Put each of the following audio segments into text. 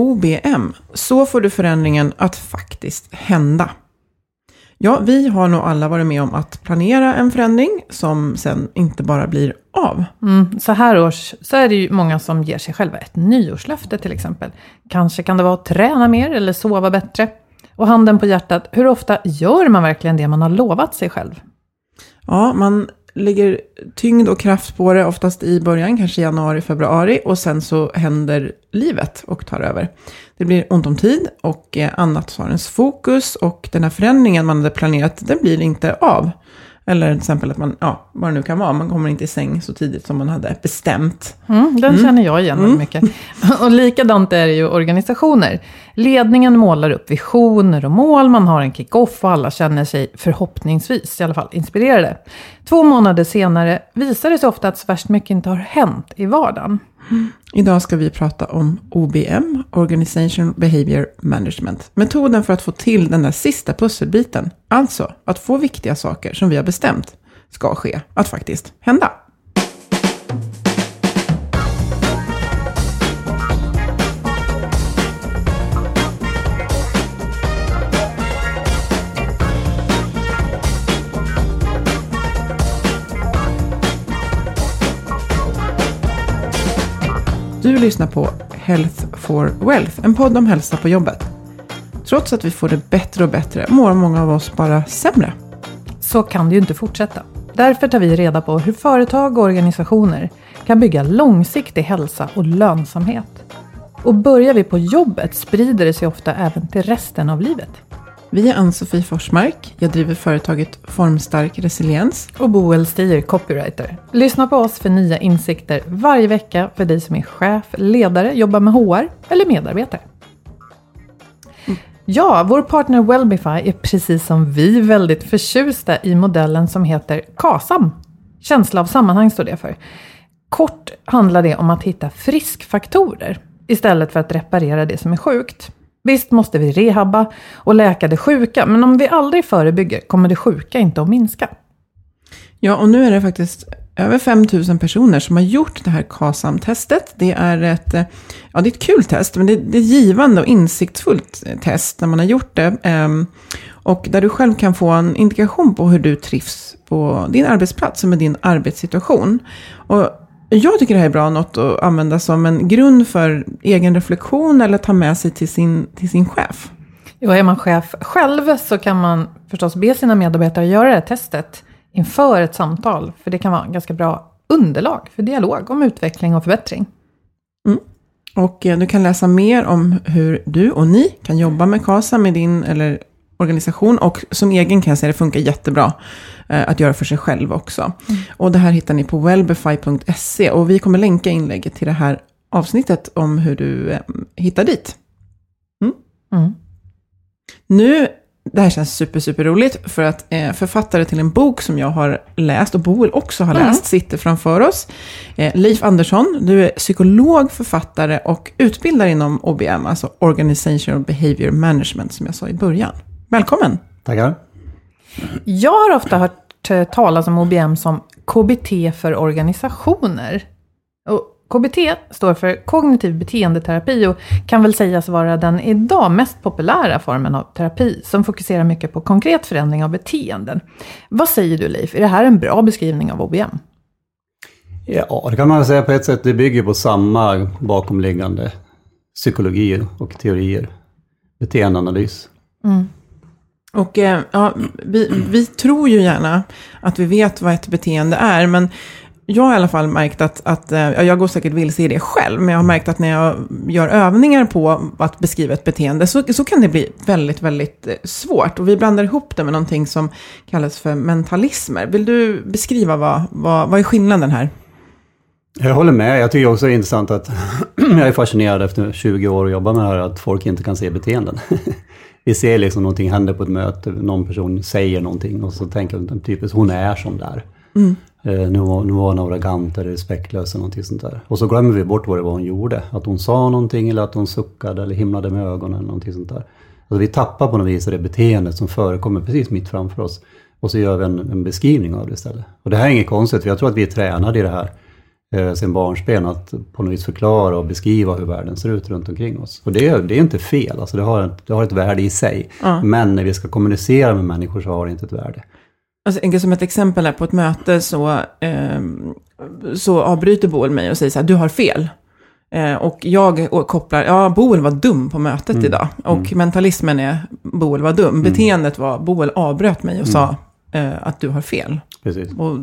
OBM, så får du förändringen att faktiskt hända. Ja, vi har nog alla varit med om att planera en förändring som sen inte bara blir av. Mm, så här års så är det ju många som ger sig själva ett nyårslöfte till exempel. Kanske kan det vara att träna mer eller sova bättre. Och handen på hjärtat, hur ofta gör man verkligen det man har lovat sig själv? Ja, man lägger tyngd och kraft på det, oftast i början, kanske januari, februari. Och sen så händer livet och tar över. Det blir ont om tid och eh, annat tar ens fokus. Och den här förändringen man hade planerat, den blir inte av. Eller till exempel att man, ja, vad det nu kan vara, man kommer inte i säng så tidigt som man hade bestämt. Mm, den känner jag igen mm. mycket. Och likadant är det ju organisationer. Ledningen målar upp visioner och mål, man har en kick-off och alla känner sig förhoppningsvis i alla fall inspirerade. Två månader senare visar det sig ofta att så värst mycket inte har hänt i vardagen. Idag ska vi prata om OBM, Organization Behavior Management. Metoden för att få till den där sista pusselbiten. Alltså att få viktiga saker som vi har bestämt ska ske, att faktiskt hända. Du lyssnar på Health for Wealth, en podd om hälsa på jobbet. Trots att vi får det bättre och bättre mår många av oss bara sämre. Så kan det ju inte fortsätta. Därför tar vi reda på hur företag och organisationer kan bygga långsiktig hälsa och lönsamhet. Och börjar vi på jobbet sprider det sig ofta även till resten av livet. Vi är Ann-Sofie Forsmark. Jag driver företaget Formstark Resiliens. Och Boel Stier, copywriter. Lyssna på oss för nya insikter varje vecka för dig som är chef, ledare, jobbar med HR eller medarbetare. Ja, vår partner Wellbify är precis som vi väldigt förtjusta i modellen som heter KASAM. Känsla av sammanhang står det för. Kort handlar det om att hitta friskfaktorer istället för att reparera det som är sjukt. Visst måste vi rehabba och läka det sjuka, men om vi aldrig förebygger kommer det sjuka inte att minska. Ja, och nu är det faktiskt över 5 000 personer som har gjort det här KASAM-testet. Det är ett, eh, ja, det är ett kul test, men det, det är ett givande och insiktsfullt eh, test när man har gjort det. Ehm, och där du själv kan få en indikation på hur du trivs på din arbetsplats och med din arbetssituation. Och jag tycker det här är bra något att använda som en grund för egen reflektion eller ta med sig till sin, till sin chef. Jo, är man chef själv så kan man förstås be sina medarbetare göra det här testet inför ett samtal. För det kan vara ganska bra underlag för dialog om utveckling och förbättring. Mm. Och eh, du kan läsa mer om hur du och ni kan jobba med KASA med din eller organisation. Och som egen kan jag säga det funkar jättebra eh, att göra för sig själv också. Mm. Och det här hittar ni på wellbefy.se. Och vi kommer länka inlägget till det här avsnittet om hur du eh, hittar dit. Mm. Mm. Nu det här känns super, super roligt för att eh, författare till en bok som jag har läst och Boel också har läst sitter framför oss. Eh, Leif Andersson, du är psykolog, författare och utbildare inom OBM, alltså Organizational Behavior Management som jag sa i början. Välkommen! Tackar. Jag har ofta hört eh, talas om OBM som KBT för organisationer. Och KBT står för kognitiv beteendeterapi och kan väl sägas vara den idag mest populära formen av terapi som fokuserar mycket på konkret förändring av beteenden. Vad säger du Leif, är det här en bra beskrivning av OBM? Ja, det kan man säga på ett sätt. Det bygger på samma bakomliggande psykologi och teorier. Beteendeanalys. Och eh, ja, vi, vi tror ju gärna att vi vet vad ett beteende är, men jag har i alla fall märkt att, att eh, ja, jag går säkert vilse i det själv, men jag har märkt att när jag gör övningar på att beskriva ett beteende så, så kan det bli väldigt, väldigt eh, svårt. Och vi blandar ihop det med någonting som kallas för mentalismer. Vill du beskriva vad, vad, vad är skillnaden här? Jag håller med. Jag tycker också det är intressant att jag är fascinerad efter 20 år att jobba med det här att folk inte kan se beteenden. Vi ser liksom någonting händer på ett möte, någon person säger någonting och så tänker de typiskt hon är som där. Eh, nu, var, nu var hon arrogant eller respektlös eller någonting sånt där. Och så glömmer vi bort vad det var hon gjorde. Att hon sa någonting eller att hon suckade eller himlade med ögonen eller någonting sånt där. Alltså vi tappar på något vis det beteendet som förekommer precis mitt framför oss. Och så gör vi en, en beskrivning av det istället. Och det här är inget konstigt, för jag tror att vi är tränade i det här eh, sen barnsben att på något vis förklara och beskriva hur världen ser ut runt omkring oss. Och det, är- det är inte fel, alltså det, har ett, det har ett värde i sig. Men när vi ska kommunicera med människor så har det inte ett värde. Alltså, som ett exempel här på ett möte så, ehm, så avbryter Boel mig och säger så här, du har fel. Eh, och jag kopplar, ja, Boel var dum på mötet idag. Och mentalismen är, Boel var dum. Beteendet var, Boel avbröt mig och sa eh, att du har fel. Precis. Och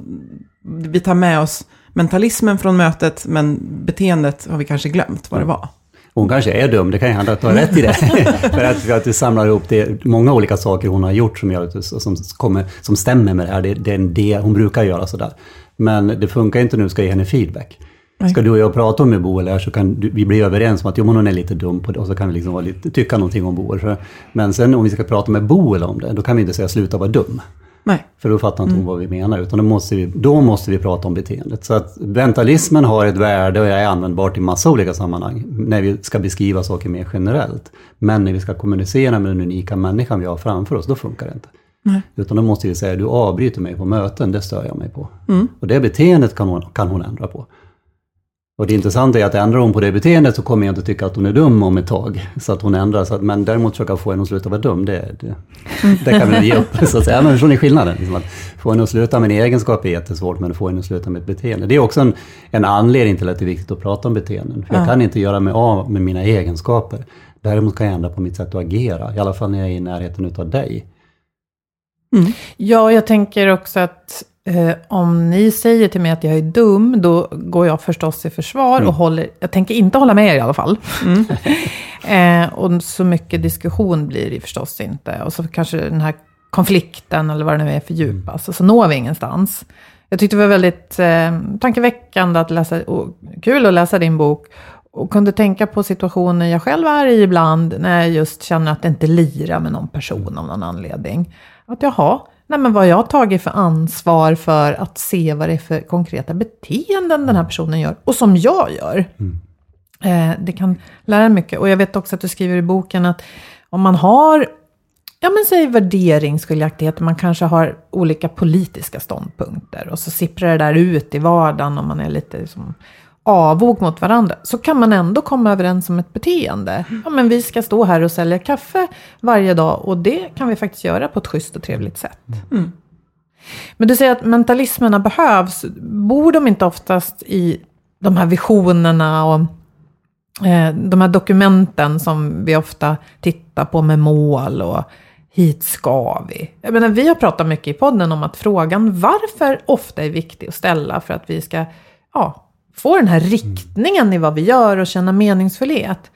vi tar med oss mentalismen från mötet, men beteendet har vi kanske glömt vad det var. Hon kanske är dum, det kan ju hända att du har rätt i det. för, att, för att du samlar ihop det, många olika saker hon har gjort som, gör att, du- som, kommer, som stämmer med det här. Det, det är en del, hon brukar göra sådär. Men det funkar inte nu, ska ge henne feedback. Ska du och jag prata om med Boel här så kan du, vi bli överens om att jo, men hon är lite dum på det och så kan vi liksom vara lite, tycka någonting om Boel. Men sen om vi ska prata med Boel om det, då kan vi inte säga sluta vara dum. Nej. För då fattar inte hon vad vi menar, utan då måste, vi, då måste vi prata om beteendet. Så att mentalismen har ett värde och är användbart i massa olika sammanhang, när vi ska beskriva saker mer generellt. Men när vi ska kommunicera med den unika människan vi har framför oss, då funkar det inte. Utan då måste vi säga, du avbryter mig på möten, det stör jag mig på. Och det beteendet kan hon, kan hon ändra på. Och det intressanta är att ändrar hon på det beteendet så kommer jag inte tycka att hon är dum om ett tag. Så att hon ändrar, så att, men däremot försöka få henne att sluta vara dum, det, det, det kan vi ge upp. Så att säga. Men förstår ni skillnaden? Liksom att få henne att sluta med en egenskap är jättesvårt, men att få henne att sluta med ett beteende. Det är också en, en anledning till att det är viktigt att prata om beteenden. För jag kan inte göra mig av med mina egenskaper. Däremot kan jag ändra på mitt sätt att agera, i alla fall när jag är i närheten utav dig. Ja, jag tänker också att eh, om ni säger till mig att jag är dum, då går jag förstås i försvar och håller, jag tänker inte hålla med er i alla fall. eh, och så mycket diskussion blir det förstås inte. Och så kanske den här konflikten, eller vad det nu är, fördjupas. Och så når vi ingenstans. Jag tyckte det var väldigt eh, tankeväckande att läsa, och kul att läsa din bok. Och kunde tänka på situationer jag själv är i ibland, när jag just känner att det inte lirar med någon person av någon anledning. Att jaha, nej men vad har jag tagit för ansvar för att se vad det är för konkreta beteenden den här personen gör, och som jag gör. Eh, det kan lära mycket. Och jag vet också att du skriver i boken att om man har, ja men säg värderingsskiljaktigheter, man kanske har olika politiska ståndpunkter och så sipprar det där ut i vardagen om man är lite liksom avog mot varandra, så kan man ändå komma överens om ett beteende. Ja, men vi ska stå här och sälja kaffe varje dag och det kan vi faktiskt göra på ett schysst och trevligt sätt. Men du säger att mentalismerna behövs. Bor de inte oftast i de här visionerna och eh, de här dokumenten som vi ofta tittar på med mål och hit ska vi. Jag menar, vi har pratat mycket i podden om att frågan varför ofta är viktig att ställa för att vi ska ja, få den här riktningen i vad vi gör och känna meningsfullhet.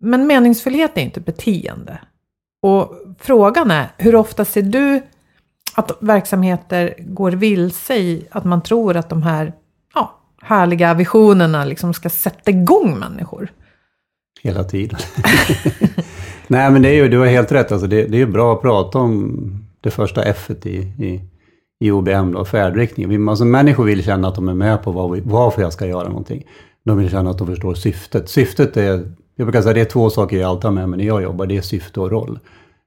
Men meningsfullhet är inte beteende. Och frågan är, hur ofta ser du att verksamheter går vilse i att man tror att de här ja, härliga visionerna liksom ska sätta igång människor? Hela tiden. Nej, men det är ju, du har helt rätt. Alltså det, det är ju bra att prata om det första F i, i, i OBM, då, färdriktning. Alltså, människor vill känna att de är med på vad vi, varför jag ska göra någonting. De vill känna att de förstår syftet. Syftet är, jag brukar säga det är två saker jag alltid har med mig när jag jobbar. Det är syfte och roll.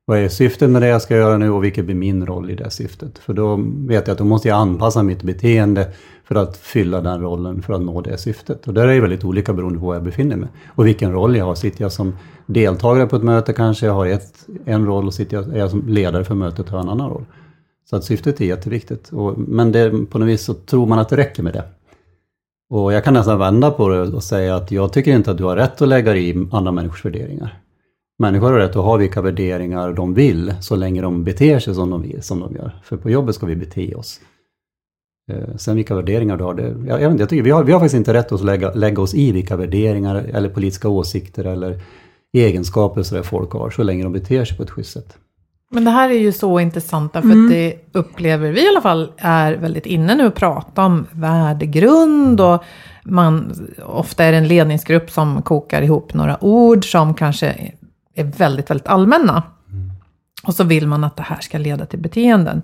Vad är syftet med det jag ska göra nu och vilket blir min roll i det syftet? För då vet jag att då måste jag anpassa mitt beteende för att fylla den rollen för att nå det syftet. Och där är det väldigt olika beroende på var jag befinner mig och vilken roll jag har. Sitter jag som deltagare på ett möte kanske jag har ett, en roll och sitter jag, är jag som ledare för mötet har jag en annan roll. Så att syftet är jätteviktigt. Och, men det, på något vis så tror man att det räcker med det. Och jag kan nästan vända på det och säga att jag tycker inte att du har rätt att lägga dig i andra människors värderingar. Människor har rätt att ha vilka värderingar de vill, så länge de beter sig som de, vill, som de gör. För på jobbet ska vi bete oss. Eh, sen vilka värderingar du har, det, jag, jag, jag tycker vi har, vi har faktiskt inte rätt att lägga, lägga oss i vilka värderingar eller politiska åsikter eller egenskaper så folk har, så länge de beter sig på ett schysst sätt. Men det här är ju så intressant, för mm. det upplever vi i alla fall är väldigt inne nu att prata om värdegrund och man, ofta är det en ledningsgrupp som kokar ihop några ord som kanske är väldigt, väldigt allmänna. Mm. Och så vill man att det här ska leda till beteenden.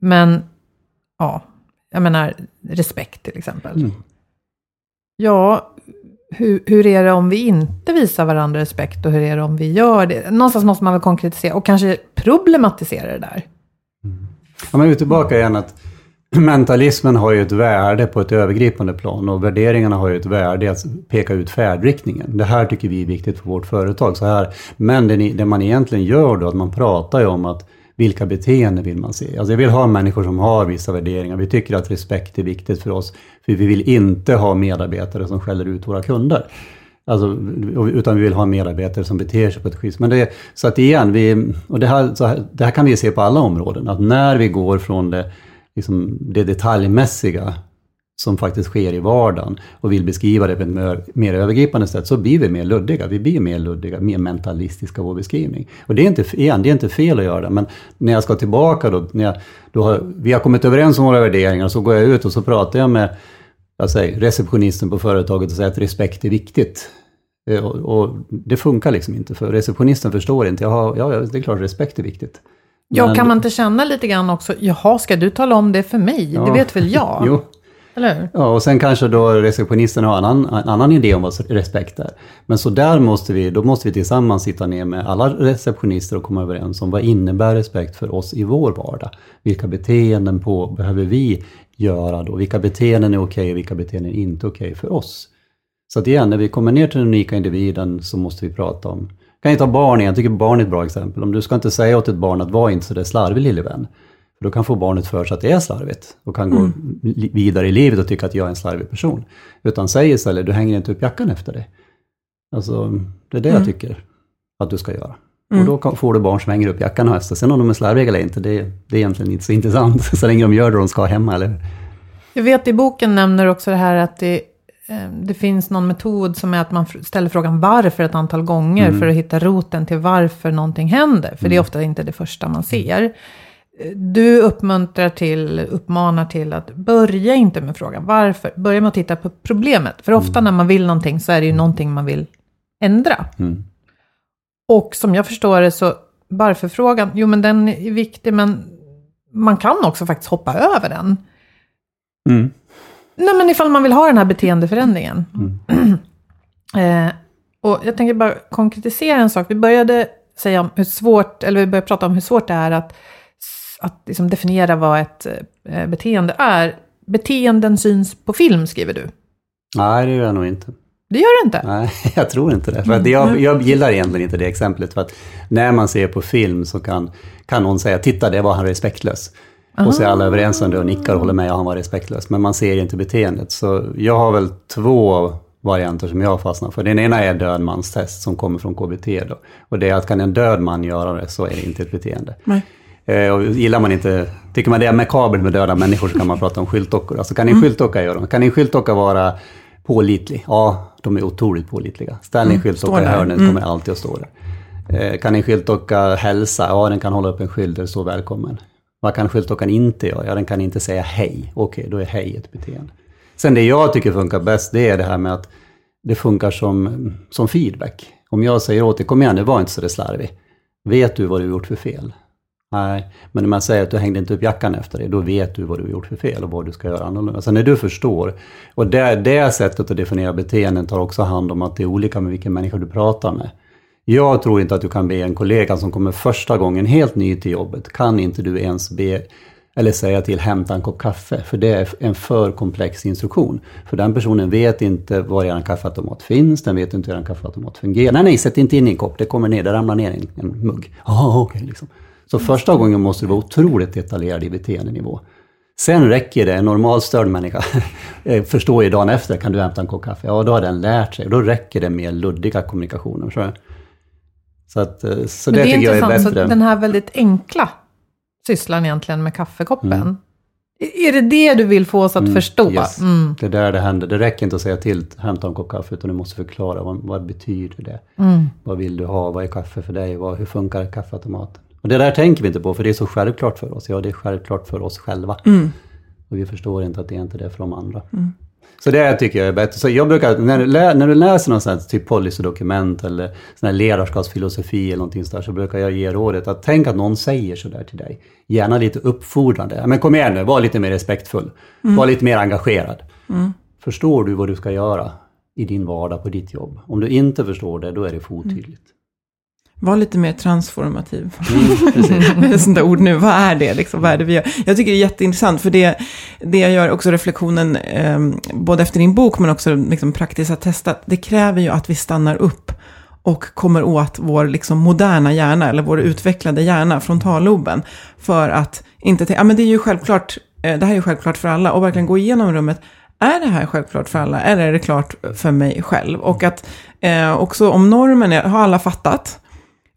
Men, ja, jag menar respekt till exempel. Mm. Ja, hur, hur är det om vi inte visar varandra respekt och hur är det om vi gör det? Någonstans måste man väl konkretisera och kanske problematisera det där. Mm. Ja, men vi är tillbaka igen att mentalismen har ju ett värde på ett övergripande plan och värderingarna har ju ett värde att peka ut färdriktningen. Det här tycker vi är viktigt för vårt företag. Så här. Men det, det man egentligen gör då, att man pratar ju om att vilka beteenden vill man se? Alltså jag vill ha människor som har vissa värderingar. Vi tycker att respekt är viktigt för oss. För vi vill inte ha medarbetare som skäller ut våra kunder. Alltså, utan vi vill ha medarbetare som beter sig på ett schysst. Men det, så att igen, vi, och det här, här, det här kan vi se på alla områden. Att när vi går från det, liksom det detaljmässiga som faktiskt sker i vardagen och vill beskriva det på ett mer, mer övergripande sätt, så blir vi mer luddiga. Vi blir mer luddiga, mer mentalistiska i vår beskrivning. Och det är inte, igen, det är inte fel att göra det, men när jag ska tillbaka då, när jag, då har, vi har kommit överens om våra värderingar, så går jag ut och så pratar jag med jag säger, receptionisten på företaget och säger att respekt är viktigt. Eh, och, och det funkar liksom inte, för receptionisten förstår inte. Jaha, ja, det är klart respekt är viktigt. Ja, kan man inte känna lite grann också, jaha, ska du tala om det för mig? Ja. Det vet väl jag? jo, eller hur? Ja, och sen kanske då receptionisten har en annan, en annan idé om vad respekt är. Men så där måste vi, då måste vi tillsammans sitta ner med alla receptionister och komma överens om vad innebär respekt för oss i vår vardag? Vilka beteenden på behöver vi göra då? Vilka beteenden är okej och vilka beteenden är inte okej för oss? Så att igen, när vi kommer ner till den unika individen så måste vi prata om kan ju ta barn igen, jag tycker barn är ett bra exempel. Om du ska inte säga åt ett barn att var inte så där slarvig lille vän. För då kan få barnet för sig att det är slarvigt och kan mm. gå vidare i livet och tycka att jag är en slarvig person. Utan säg istället, du hänger inte upp jackan efter dig. Alltså, det är det mm. jag tycker att du ska göra. Mm. Och då får du barn som hänger upp jackan och höstar. Sen om de är slarviga eller inte, det, det är egentligen inte så intressant, så länge de gör det de ska hemma, eller Jag vet i boken nämner också det här att det, eh, det finns någon metod som är att man ställer frågan varför ett antal gånger mm. för att hitta roten till varför någonting händer. För mm. det är mm. ofta inte det första man ser. Du uppmuntrar till, uppmanar till att börja inte med frågan varför. Börja med att titta på problemet. För ofta mm. när man vill någonting så är det ju någonting man vill ändra. Mm. Och som jag förstår det så, varför-frågan, jo men den är viktig men man kan också faktiskt hoppa över den. Mm. Nej men ifall man vill ha den här beteendeförändringen. Mm. eh, och jag tänker bara konkretisera en sak. Vi började säga om hur svårt, eller vi började prata om hur svårt det är att att liksom definiera vad ett eh, beteende är. Beteenden syns på film, skriver du. Nej, det gör jag nog inte. Det gör du inte? Nej, jag tror inte det. För jag, jag gillar egentligen inte det exemplet. För att när man ser på film så kan, kan någon säga, titta det var han respektlös. Aha. Och så är alla överens om det och nickar och håller med, ja han var respektlös. Men man ser inte beteendet. Så jag har väl två varianter som jag har fastnat för. Den ena är dödmanstest som kommer från KBT. Då. Och det är att kan en död man göra det så är det inte ett beteende. Nej. Eh, och gillar man inte, tycker man det är makabert med döda människor så kan man prata om skyltdockor. Alltså kan en mm. skyltdocka göra det? Kan en skyltdocka vara pålitlig? Ja, de är otroligt pålitliga. Ställ en mm, skyltdocka i hörnet mm. kommer alltid att stå där. Eh, kan en skyltdocka hälsa? Ja, den kan hålla upp en skylt där det står välkommen. Vad kan skyltdockan inte göra? Ja, den kan inte säga hej. Okej, då är hej ett beteende. Sen det jag tycker funkar bäst, det är det här med att det funkar som, som feedback. Om jag säger åt dig, kom igen nu, var inte så där slarvig. Vet du vad du har gjort för fel? Nej, men om man säger att du hängde inte upp jackan efter dig, då vet du vad du har gjort för fel och vad du ska göra annorlunda. Så när du förstår, och det, det sättet att definiera beteenden tar också hand om att det är olika med vilken människa du pratar med. Jag tror inte att du kan be en kollega som kommer första gången helt ny till jobbet, kan inte du ens be eller säga till hämta en kopp kaffe, för det är en för komplex instruktion. För den personen vet inte var er kaffeautomat finns, den vet inte hur en kaffeautomat fungerar. Nej, nej, sätt inte in en kopp, det kommer ner, det ramlar ner en, en mugg. Oh, okej, okay, liksom. Så första gången måste du vara otroligt detaljerad i beteendenivå. Sen räcker det, en normalstörd människa förstår ju dagen efter, kan du hämta en kopp kaffe? Ja, då har den lärt sig. Då räcker det med luddiga kommunikationer. Så, så, att, eh, så det, det tycker jag är bättre. Så den här väldigt enkla sysslan egentligen med kaffekoppen. Mm. Är det det du vill få oss att mm, förstå? Yes. Mm. Det är där det händer. Det räcker inte att säga till, hämta en kopp kaffe, utan du måste förklara vad, vad betyder det? Mm. Vad vill du ha? Vad är kaffe för dig? Vad, hur funkar kaffeautomaten? Och det där tänker vi inte på, för det är så självklart för oss. Ja, det är självklart för oss själva. Mm. Och vi förstår inte att det är inte är det för de andra. Mm. Så det tycker jag är bättre. Så jag brukar, när du, lä, när du läser något sånt typ policydokument eller sån här ledarskapsfilosofi eller någonting sådär, så brukar jag ge rådet att tänk att någon säger sådär till dig. Gärna lite uppfordrande. Men kom igen nu, var lite mer respektfull. Mm. Var lite mer engagerad. Mm. Förstår du vad du ska göra i din vardag på ditt jobb? Om du inte förstår det, då är det för otydligt. Var lite mer transformativ. Mm, Sånt där ord nu, vad är det? Liksom, vad är det vi gör? Jag tycker det är jätteintressant, för det, det jag gör också reflektionen, eh, både efter din bok men också liksom, praktiskt att testa, det kräver ju att vi stannar upp och kommer åt vår liksom, moderna hjärna, eller vår utvecklade hjärna, frontalloben, för att inte tänka, ja men det är ju självklart, eh, det här är ju självklart för alla, och verkligen gå igenom rummet, är det här självklart för alla, eller är det klart för mig själv? Och att eh, också om normen är, har alla fattat?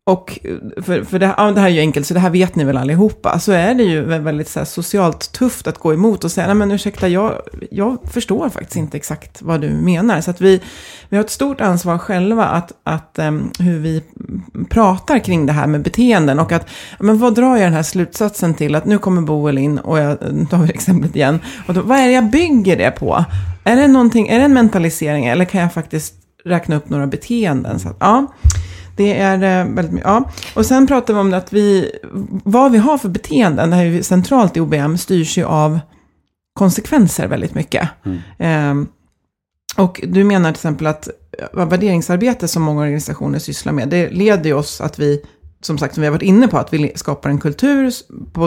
Och eh, för, för det, ja, det, här är ju enkelt, så det här vet ni väl allihopa. Så är det ju väldigt så här, socialt tufft att gå emot och säga, nej men ursäkta, jag, jag förstår faktiskt inte exakt vad du menar. Så att vi, vi har ett stort ansvar själva att, att um, hur vi pratar kring det här med beteenden. Och att, men vad drar jag den här slutsatsen till? Att nu kommer Boel in, och jag tar vi exemplet igen. Och då, vad är det jag bygger det på? Är det, någonting, är det en mentalisering eller kan jag faktiskt räkna upp några beteenden? Så att, ja. Det är eh, väldigt mycket, ja. Och sen pratar vi om att vi, vad vi har för beteenden, det här är ju centralt i OBM, styrs ju av konsekvenser väldigt mycket. Mm. Eh, och du menar till exempel att värderingsarbete som många organisationer sysslar med, det leder ju oss att vi, som sagt, som vi har varit inne på, att vi skapar en kultur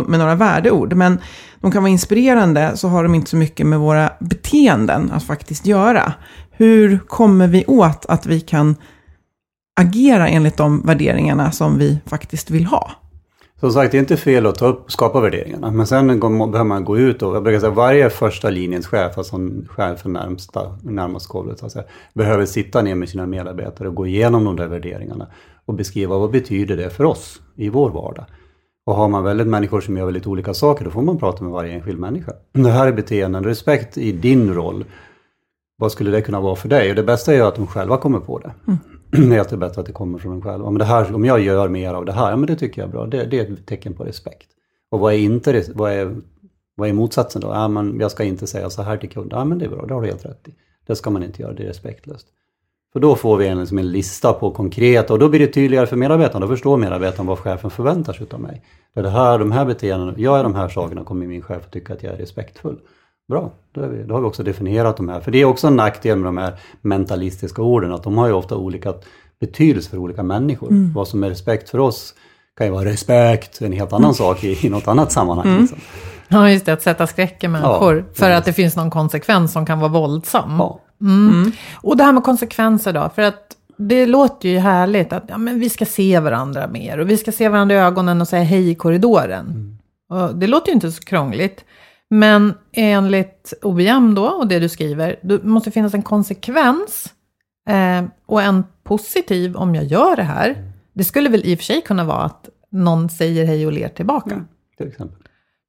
med några värdeord. Men de kan vara inspirerande, så har de inte så mycket med våra beteenden att faktiskt göra. Hur kommer vi åt att vi kan agera enligt de värderingarna som vi faktiskt vill ha. Som sagt, det är inte fel att ta upp, skapa värderingarna, men sen behöver man gå ut och, jag brukar säga varje första linjens chef, alltså chef för närmsta, närmast golvet, alltså, behöver sitta ner med sina medarbetare och gå igenom de där värderingarna och beskriva vad betyder det för oss i vår vardag. Och har man väldigt människor som gör väldigt olika saker, då får man prata med varje enskild människa. Det här är beteenden, respekt i din roll. Vad skulle det kunna vara för dig? Och det bästa är ju att de själva kommer på det. Mm. Helt är alltid bättre att det kommer från en själv. Om, det här, om jag gör mer av det här, ja men det tycker jag är bra. Det, det är ett tecken på respekt. Och vad är, inte, vad är, vad är motsatsen då? Ja, men jag ska inte säga så här till kunden. Ja men det är bra, det har du helt rätt i. Det ska man inte göra, det är respektlöst. För då får vi en, liksom en lista på konkreta och då blir det tydligare för medarbetarna. Då förstår medarbetarna vad chefen förväntar sig av mig. För det här, de här beteendena, gör jag de här sakerna kommer min chef att tycka att jag är respektfull. Bra, då, vi, då, har vi också definierat de här. För det är också en nackdel med de här mentalistiska orden, att de har ju ofta olika betydelse för olika människor. Mm. Vad som är respekt för oss kan ju vara respekt, en helt annan mm. sak i, i något annat sammanhang. Mm. Liksom. Ja, just det, att sätta skräck i människor. Ja, för att det finns någon konsekvens som kan vara våldsam. Ja. Mm. mm. Och det här med konsekvenser då, för att det låter ju härligt att ja, men vi ska se varandra mer och vi ska se varandra i ögonen och säga hej i korridoren. Mm. Och det låter ju inte så krångligt. Men enligt OBM då, och det du skriver, det måste finnas en konsekvens eh, och en positiv om jag gör det här. Det skulle väl i och för sig kunna vara att någon säger hej och ler tillbaka. Mm, till exempel.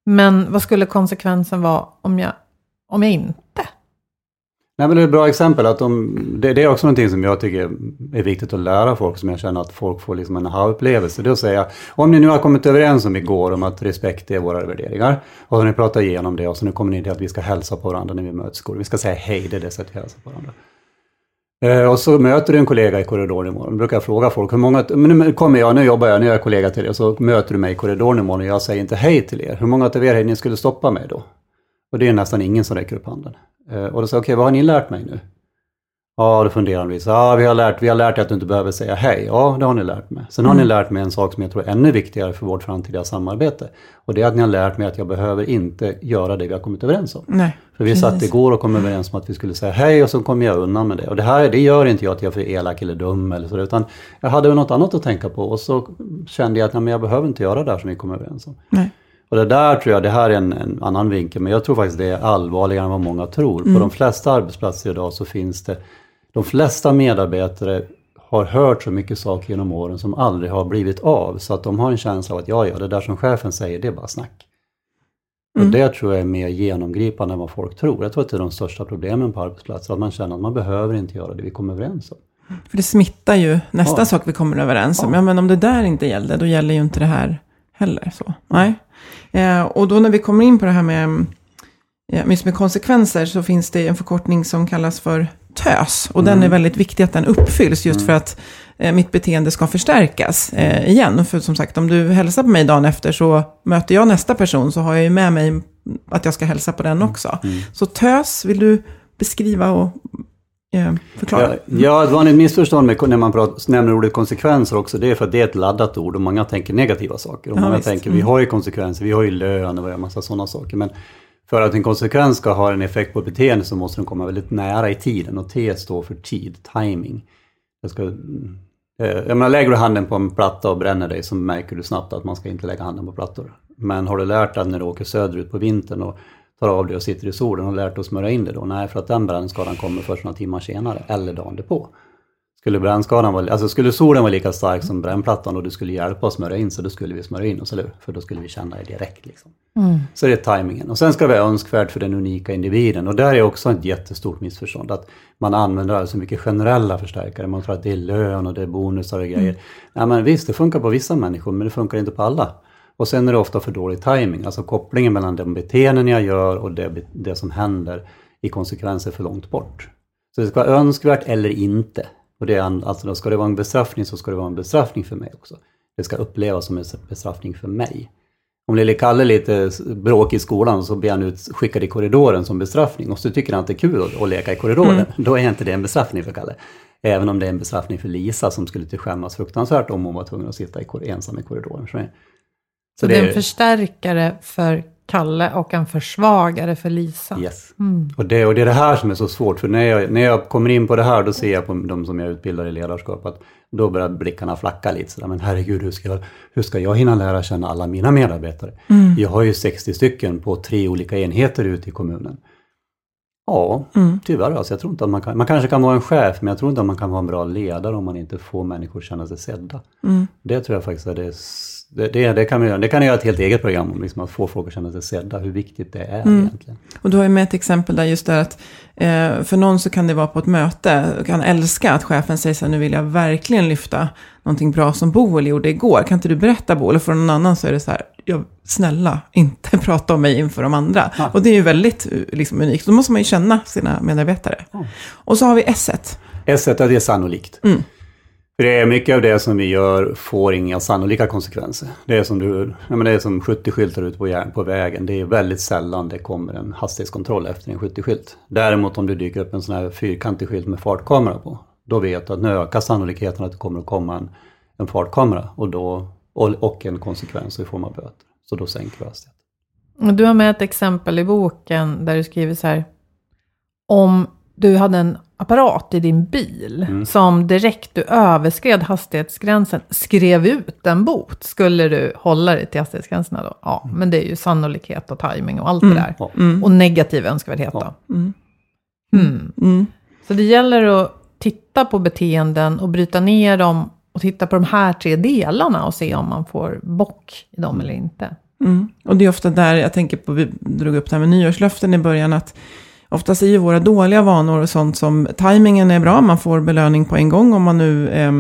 Men vad skulle konsekvensen vara om jag, om jag inte Nej, men det är ett bra exempel. Att de, det, det, är också någonting som jag tycker är viktigt att lära folk, som jag känner att folk får liksom en aha-upplevelse. Det är att säga, om ni nu har kommit överens om igår om att respekt är våra värderingar, och så ni pratar igenom det och så nu kommer ni till att vi ska hälsa på varandra när vi möts i skolan. Vi ska säga hej, det är det sättet vi hälsar på varandra. Eh, och så möter du en kollega i korridoren imorgon. Då brukar jag fråga folk, hur många, men nu kommer jag, nu jobbar jag, nu är jag kollega till er, och så möter du mig i korridoren imorgon och jag säger inte hej till er. Hur många av er ni skulle stoppa mig då? Och det är nästan ingen som räcker upp handen. Eh, och då säger jag, okej, okay, vad har ni lärt mig nu? Ja, då funderar de lite. Ja, vi har lärt, vi har lärt er att du inte behöver säga hej. Ja, det har ni lärt mig. Sen har mm. ni lärt mig en sak som jag tror är ännu viktigare för vårt framtida samarbete. Och det är att ni har lärt mig att jag behöver inte göra det vi har kommit överens om. Nej, för vi satt igår och kom överens om att vi skulle säga hej och så kommer jag undan med det. Och det här det gör inte jag att jag är för elak eller dum eller så, utan jag hade något annat att tänka på och så kände jag att nej, men jag behöver inte göra det här som vi kom överens om. Nej. Och det där tror jag, det här är en, en, annan vinkel, men jag tror faktiskt det är allvarligare än vad många tror. Mm. På de flesta arbetsplatser idag så finns det de flesta medarbetare har hört så mycket saker genom åren som aldrig har blivit av. Så att de har en känsla av att ja, ja, det där som chefen säger, det är bara snack. Mm. Och det tror jag är mer genomgripande än vad folk tror. Jag tror att det är de största problemen på arbetsplatser, att man känner att man behöver inte göra det vi kommer överens om. För det smittar ju nästa ja. sak vi kommer överens om. Ja. ja. men om det där inte gällde, då gäller ju inte det här heller. Så. Nej. Eh, och då när vi kommer in på det här med, eh, med konsekvenser, så finns det en förkortning som kallas för tös. Och mm. den är mm. väldigt viktig att den uppfylls just mm. för att eh, mitt beteende ska förstärkas eh, igen. För som sagt, om du hälsar på mig dagen efter så möter jag nästa person så har jag ju med mig att jag ska hälsa på den mm. också. Mm. Så tös, vill du beskriva och förklara? Ja, ja, ett vanligt missförstånd med, när man pratar, nämner ordet konsekvenser också, det är för att det är ett laddat ord och många tänker negativa saker. Och ja, många visst. tänker, vi mm. har ju konsekvenser, vi har ju lön och en massa sådana saker. Men för att en konsekvens ska ha en effekt på ett beteende så måste den komma väldigt nära i tiden och T står för tid, timing. Jag, ska, eh, jag menar, lägger du handen på en platta och bränner dig så märker du snabbt att man ska inte lägga handen på plattor. Men har du lärt dig när du åker söderut på vintern och tar av dig och sitter i solen och lärt dig att smörja in det då? Nej, för att den brännskadan kommer först några timmar senare eller dagen därpå. Skulle brännskadan vara, alltså skulle solen vara lika stark som brännplattan och du skulle hjälpa oss smörja in så då skulle vi smörja in oss, eller För då skulle vi känna det direkt. Liksom. Mm. Så det är tajmingen. Och sen ska det vara önskvärt för den unika individen. Och där är också ett jättestort missförstånd. Att man använder alltså mycket generella förstärkare. Man tror att det är lön och det är bonusar och grejer. Mm. Ja, men visst, det funkar på vissa människor men det funkar inte på alla. Och sen är det ofta för dålig timing. Alltså kopplingen mellan de beteenden jag gör och det, det som händer i konsekvenser för långt bort. Så det ska vara önskvärt eller inte. Och det är, alltså då ska det vara en bestraffning så ska det vara en bestraffning för mig också. Det ska upplevas som en bestraffning för mig. Om lille Kalle är lite bråk i skolan så blir han utskickad i korridoren som bestraffning och så tycker han att det är kul att, att leka i korridoren. Mm. Då är inte det en bestraffning för Kalle. Även om det är en bestraffning för Lisa som skulle till skämmas fruktansvärt om hon var tvungen att sitta i, ensam i korridoren. Så, så det är en förstärkare för Kalle och en försvagare för Lisa. Yes. Mm. Och, det, och det är det här som är så svårt, för när jag, när jag kommer in på det här, då ser jag på de som jag utbildar i ledarskap, att då börjar blickarna flacka lite. Sådär, men herregud, hur ska, jag, hur ska jag hinna lära känna alla mina medarbetare? Mm. Jag har ju 60 stycken på tre olika enheter ute i kommunen. Ja, mm. tyvärr. Alltså, jag tror inte att man, kan, man kanske kan vara en chef, men jag tror inte att man kan vara en bra ledare om man inte får människor att känna sig sedda. Mm. Det tror jag faktiskt är det det, det, det, kan vi göra. Det kan jag göra ett helt eget program om, liksom att få folk att känna sig sedda, hur viktigt det är mm. egentligen. Och du har ju med ett exempel där just det att eh, för någon så kan det vara på ett möte, kan älska att chefen säger så här, nu vill jag verkligen lyfta någonting bra som Boel gjorde igår. Kan inte du berätta Boel? Och för någon annan så är det så här, jag, snälla, inte prata om mig inför de andra. Ja. Och det är ju väldigt liksom, unikt. Då måste man ju känna sina medarbetare. Ja. Och så har vi S1. S1, det är sannolikt. Mm. För det är mycket av det som vi gör får inga sannolika konsekvenser. Det är som, du, ja, men det är som 70-skyltar ute på, på vägen. Det är väldigt sällan det kommer en hastighetskontroll efter en 70-skylt. Däremot om du dyker upp en sån här fyrkantig skylt med fartkamera på, då vet du att nu ökar sannolikheten att det kommer att komma en, en fartkamera och, då, och, och en konsekvens i form av böter. Så då sänker vi hastigheten. Du har med ett exempel i boken där du skriver så här. Om du hade en apparat i din bil mm. som direkt du överskred hastighetsgränsen skrev ut en bot. Skulle du hålla dig till hastighetsgränserna då? Ja, mm. men det är ju sannolikhet och timing och allt mm. det där. Mm. Och negativ önskvärdhet då. Mm. Mm. Så det gäller att titta på beteenden och bryta ner dem och titta på de här tre delarna och se om man får bock i dem eller inte. Och det är ofta där jag tänker på, vi drog upp det här med nyårslöften i början, att Oftast är ju våra dåliga vanor sånt som tajmingen är bra, man får belöning på en gång om man nu eh,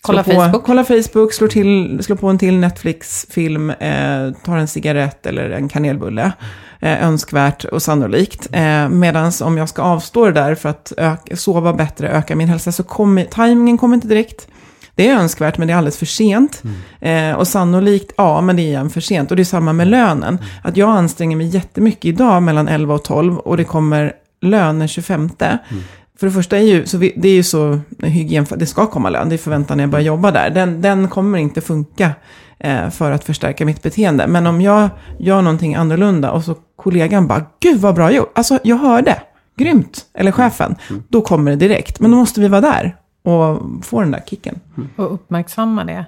Kolla Facebook. Kolla Facebook, slår, till, slår på en till Netflix-film, eh, tar en cigarett eller en kanelbulle. eh, önskvärt och sannolikt. Eh, Medan om jag ska avstå det där för att öka, sova bättre, öka min hälsa, så kommer tajmingen kommer inte direkt. Det är önskvärt, men det är alldeles för sent. Eh, och sannolikt, ja, men det är igen för sent. Och det är samma med lönen. Att jag anstränger mig jättemycket idag mellan 11 och 12 och det kommer lön den 25. För det första är ju, så vi, det är ju så hygien, det ska komma lön, det är förväntan när jag börjar jobba där. Den, den kommer inte funka eh, för att förstärka mitt beteende. Men om jag gör någonting annorlunda och så kollegan bara, gud vad bra gjort, alltså jag hörde, grymt, eller chefen, då kommer det direkt. Men då måste vi vara där och få den där kicken. Och uppmärksamma det.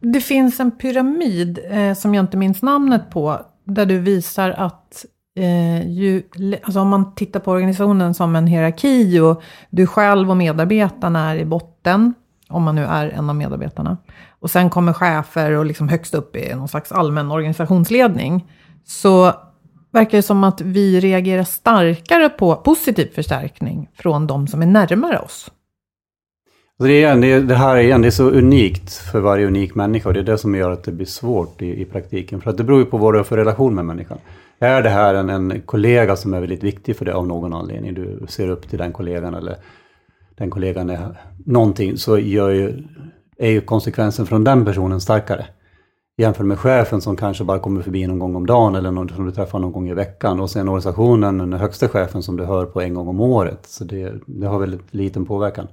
Det finns en pyramid eh, som jag inte minns namnet på. Där du visar att eh, ju, alltså om man tittar på organisationen som en hierarki och du själv och medarbetarna är i botten. Om man nu är en av medarbetarna. Och sen kommer chefer och liksom högst upp i någon slags allmän organisationsledning. Så verkar det som att vi reagerar starkare på positiv förstärkning från de som är närmare oss. Så det, är, igen, det, är- det här är igen, det är så unikt för varje unik människa och det är det som gör att det blir svårt i, i praktiken. För att det beror ju på vad du har för relation med människan. Är det här en, en kollega som är väldigt viktig för dig av någon anledning, du ser upp till den kollegan eller den kollegan är någonting, så gör ju, är ju konsekvensen från den personen starkare. Jämfört med chefen som kanske bara kommer förbi någon gång om dagen eller någon som du träffar någon gång i veckan. Och sen organisationen, den högsta chefen som du hör på en gång om året. Så det, det har väldigt liten påverkan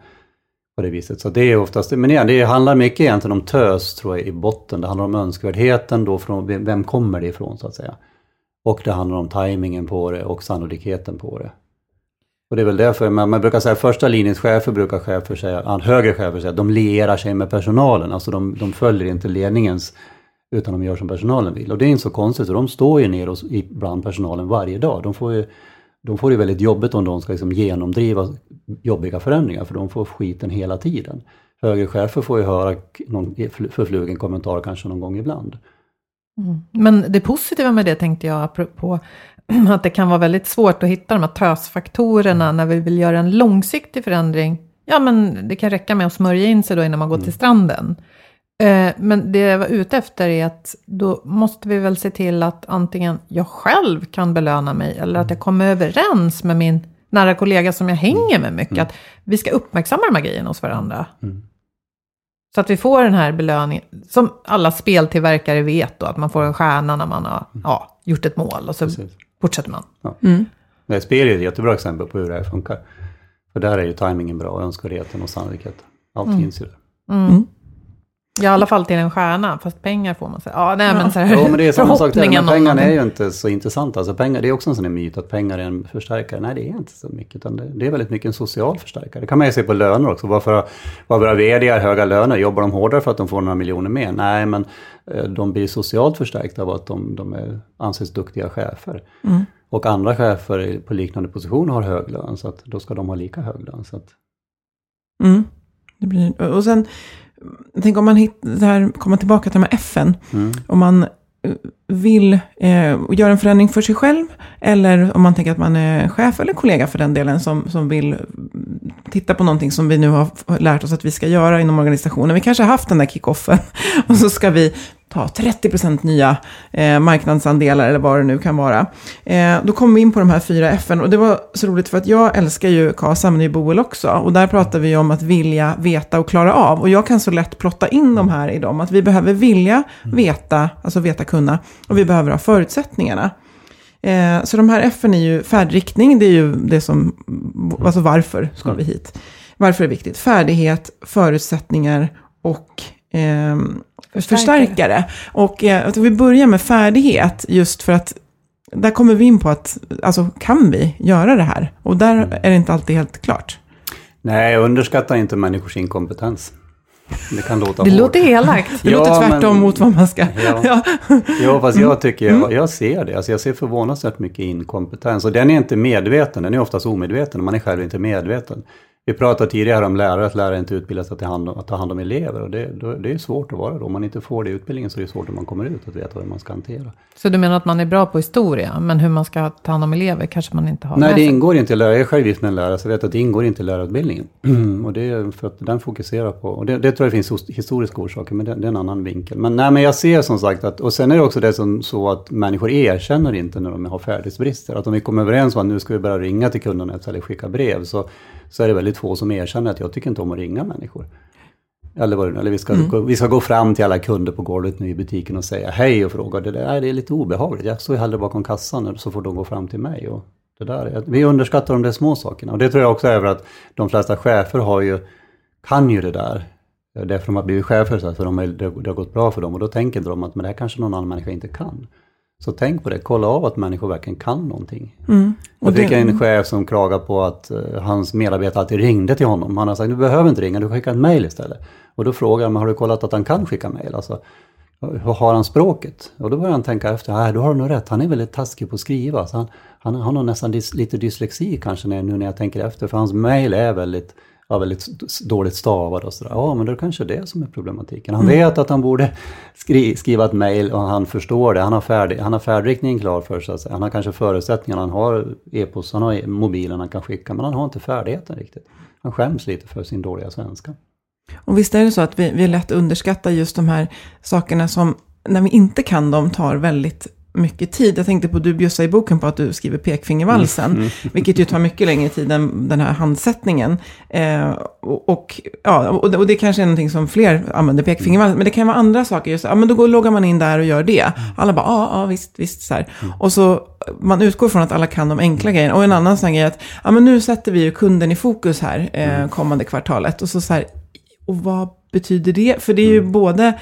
på det viset. Så det är oftast, men igen, det handlar mycket egentligen om tös tror jag i botten. Det handlar om önskvärdheten då från, vem kommer det ifrån så att säga. Och det handlar om tajmingen på det och sannolikheten på det. Och det är väl därför man, man brukar säga första linjens chefer brukar chefer säga, högre chefer säga, de lierar sig med personalen. Alltså de, de följer inte ledningens utan de gör som personalen vill. Och det är inte så konstigt, för de står ju ner bland personalen varje dag. De får ju, de får det väldigt jobbigt om de ska liksom genomdriva jobbiga förändringar, för de får skiten hela tiden. Högre chefer får ju höra någon förflugen kommentar kanske någon gång ibland. Men det positiva med det tänkte jag apropå att det kan vara väldigt svårt att hitta de här tösfaktorerna när vi vill göra en långsiktig förändring. Ja, men det kan räcka med att smörja in sig då innan man går till stranden. Eh, Men det jag var ute efter är att då måste vi väl se till att antingen jag själv kan belöna mig eller att jag kommer överens med min nära kollega som jag hänger med mycket. Att vi ska uppmärksamma de här grejerna hos varandra. Så att vi får den här belöningen, som alla speltillverkare vet då, att man får en stjärna när man har ja, gjort ett mål och så Precis. fortsätter man. Nej, spel är ett jättebra exempel på hur det här funkar. För där är ju tajmingen bra, och önskvärdheten och sannolikheten. Allt finns ju där. Ja, i alla fall till en stjärna, fast pengar får man säga. Ja, nej, men så här, Jo, men det är samma sak där. Men pengarna är ju inte så intressanta. Alltså pengar, det är också en sån här myt att pengar är en förstärkare. Nej, det är inte så mycket. Utan det, det är väldigt mycket en social förstärkare. Det kan man ju se på löner också. Varför, varför har vd har höga löner? Jobbar de hårdare för att de får några miljoner mer? Nej, men eh, de blir socialt förstärkta av att de, de är, anses duktiga chefer. Och andra chefer på liknande positioner har hög lön. Så att då ska de ha lika hög lön. Så att, Mm. Det blir, och sen, tänk om man hittar, komma tillbaka till de här FN. Om man eh, vill eh, göra en förändring för sig själv, eller om man tänker att man är chef eller kollega för den delen, som, som vill titta på någonting som vi nu har lärt oss att vi ska göra inom organisationen. Vi kanske har haft den där kickoffen, och så ska vi ta 30% nya eh, marknadsandelar, eller vad det nu kan vara. Eh, då kommer vi in på de här fyra FN, och det var så roligt för att jag älskar ju KASA, men det är ju Boel också. Och där pratar vi om att vilja, veta och klara av. Och jag kan så lätt plotta in de här i dem, att vi behöver vilja, veta, alltså veta, kunna, och vi behöver ha förutsättningarna. Eh, så de här FN är ju färdriktning, det är ju det som, alltså varför ska vi hit? Varför är det viktigt? Färdighet, förutsättningar och ehm, Förstärkare. förstärkare. Och eh, att vi börjar med färdighet, just för att där kommer vi in på att, alltså kan vi göra det här? Och där är det inte alltid helt klart. nej, jag underskattar inte människors inkompetens. Det kan låta Det hårt. låter elakt. Det Ja, låter tvärtom men- mot vad man ska... Ja. Ja. Ja, fast jag tycker, jag, jag ser det. Alltså jag ser förvånansvärt mycket inkompetens. Och den är inte medveten, den är oftast omedveten. Man är själv inte medveten. Vi pratade tidigare om lärare, att lärare inte utbildas att ta hand om, att ta hand om elever. Och det, det är svårt att vara då. Om man inte får det i utbildningen så är det svårt när man kommer ut att veta vad man ska hantera. Så du menar att man är bra på historia, men hur man ska ta hand om elever kanske man inte har Nej, det ingår inte i lärare. Jag är själv gift med en lärare, så jag vet att det ingår inte i lärarutbildningen. och det är för att den fokuserar på, och det, det tror jag finns hos- historiska orsaker, men det, det är en annan vinkel. Men nej, men jag ser som sagt att, och sen är det också det som så att människor erkänner inte när de har färdighetsbrister. Att om vi kommer överens om att nu ska vi börja ringa till kunderna eller skicka brev, så, så är det väldigt få som erkänner att jag tycker inte om att ringa människor. Eller, vad, eller vi, ska, gå, vi ska gå fram till alla kunder på golvet nu i butiken och säga hej och fråga. Det, där, det är lite obehagligt. Jag står ju hellre bakom kassan så får de gå fram till mig. Och det där, är- vi underskattar de där små sakerna. Och det tror jag också är att de flesta chefer har ju, kan ju det där. Därför de har blivit chefer, så att de är, det, det har gått bra för dem. Och då tänker de att men det här kanske någon annan människa inte kan. Så tänk på det, kolla av att människor verkligen kan någonting. Jag fick en chef som klagade på att eh, hans medarbetare alltid ringde till honom. Han har sagt, du behöver inte ringa, du kan skicka ett mejl istället. Och då frågade jag, men har du kollat att han kan skicka mejl? Alltså, har han språket? Och då började han tänka efter, nej då har du nog rätt, han är väldigt taskig på att skriva. Så han, han, han har nästan dys, lite dyslexi kanske när, nu när jag tänker efter, för hans mejl är väldigt, ja, väldigt dåligt stavad och sådär. Ja, men det är kanske det som är problematiken. Han vet att han borde skri, skriva ett mejl och han förstår det. Han har, färdig, han har färdriktningen klar för sig. Han har kanske förutsättningarna, han har e-post, han har mobilen han kan skicka, men han har inte färdigheten riktigt. Han skäms lite för sin dåliga svenska. Och visst är det så att vi, vi lätt underskattar just de här sakerna som, när vi inte kan dem, tar väldigt mycket tid. Jag tänkte på, du bjussade i boken på att du skriver pekfingervalsen, vilket ju tar mycket längre tid än den här handsättningen. Eh, och, och, ja, och, det- och det kanske är någonting som fler använder pekfingervalsen, men det kan vara andra saker. Just, ja, men då går, loggar man in där och gör det. Alla bara, ja, ja visst, visst. Så här. Och så, man utgår från att alla kan de enkla grejerna. Och en annan sån grej är att, ja men nu sätter vi ju kunden i fokus här, eh, kommande kvartalet. Och så så här, och vad betyder det? För det är ju både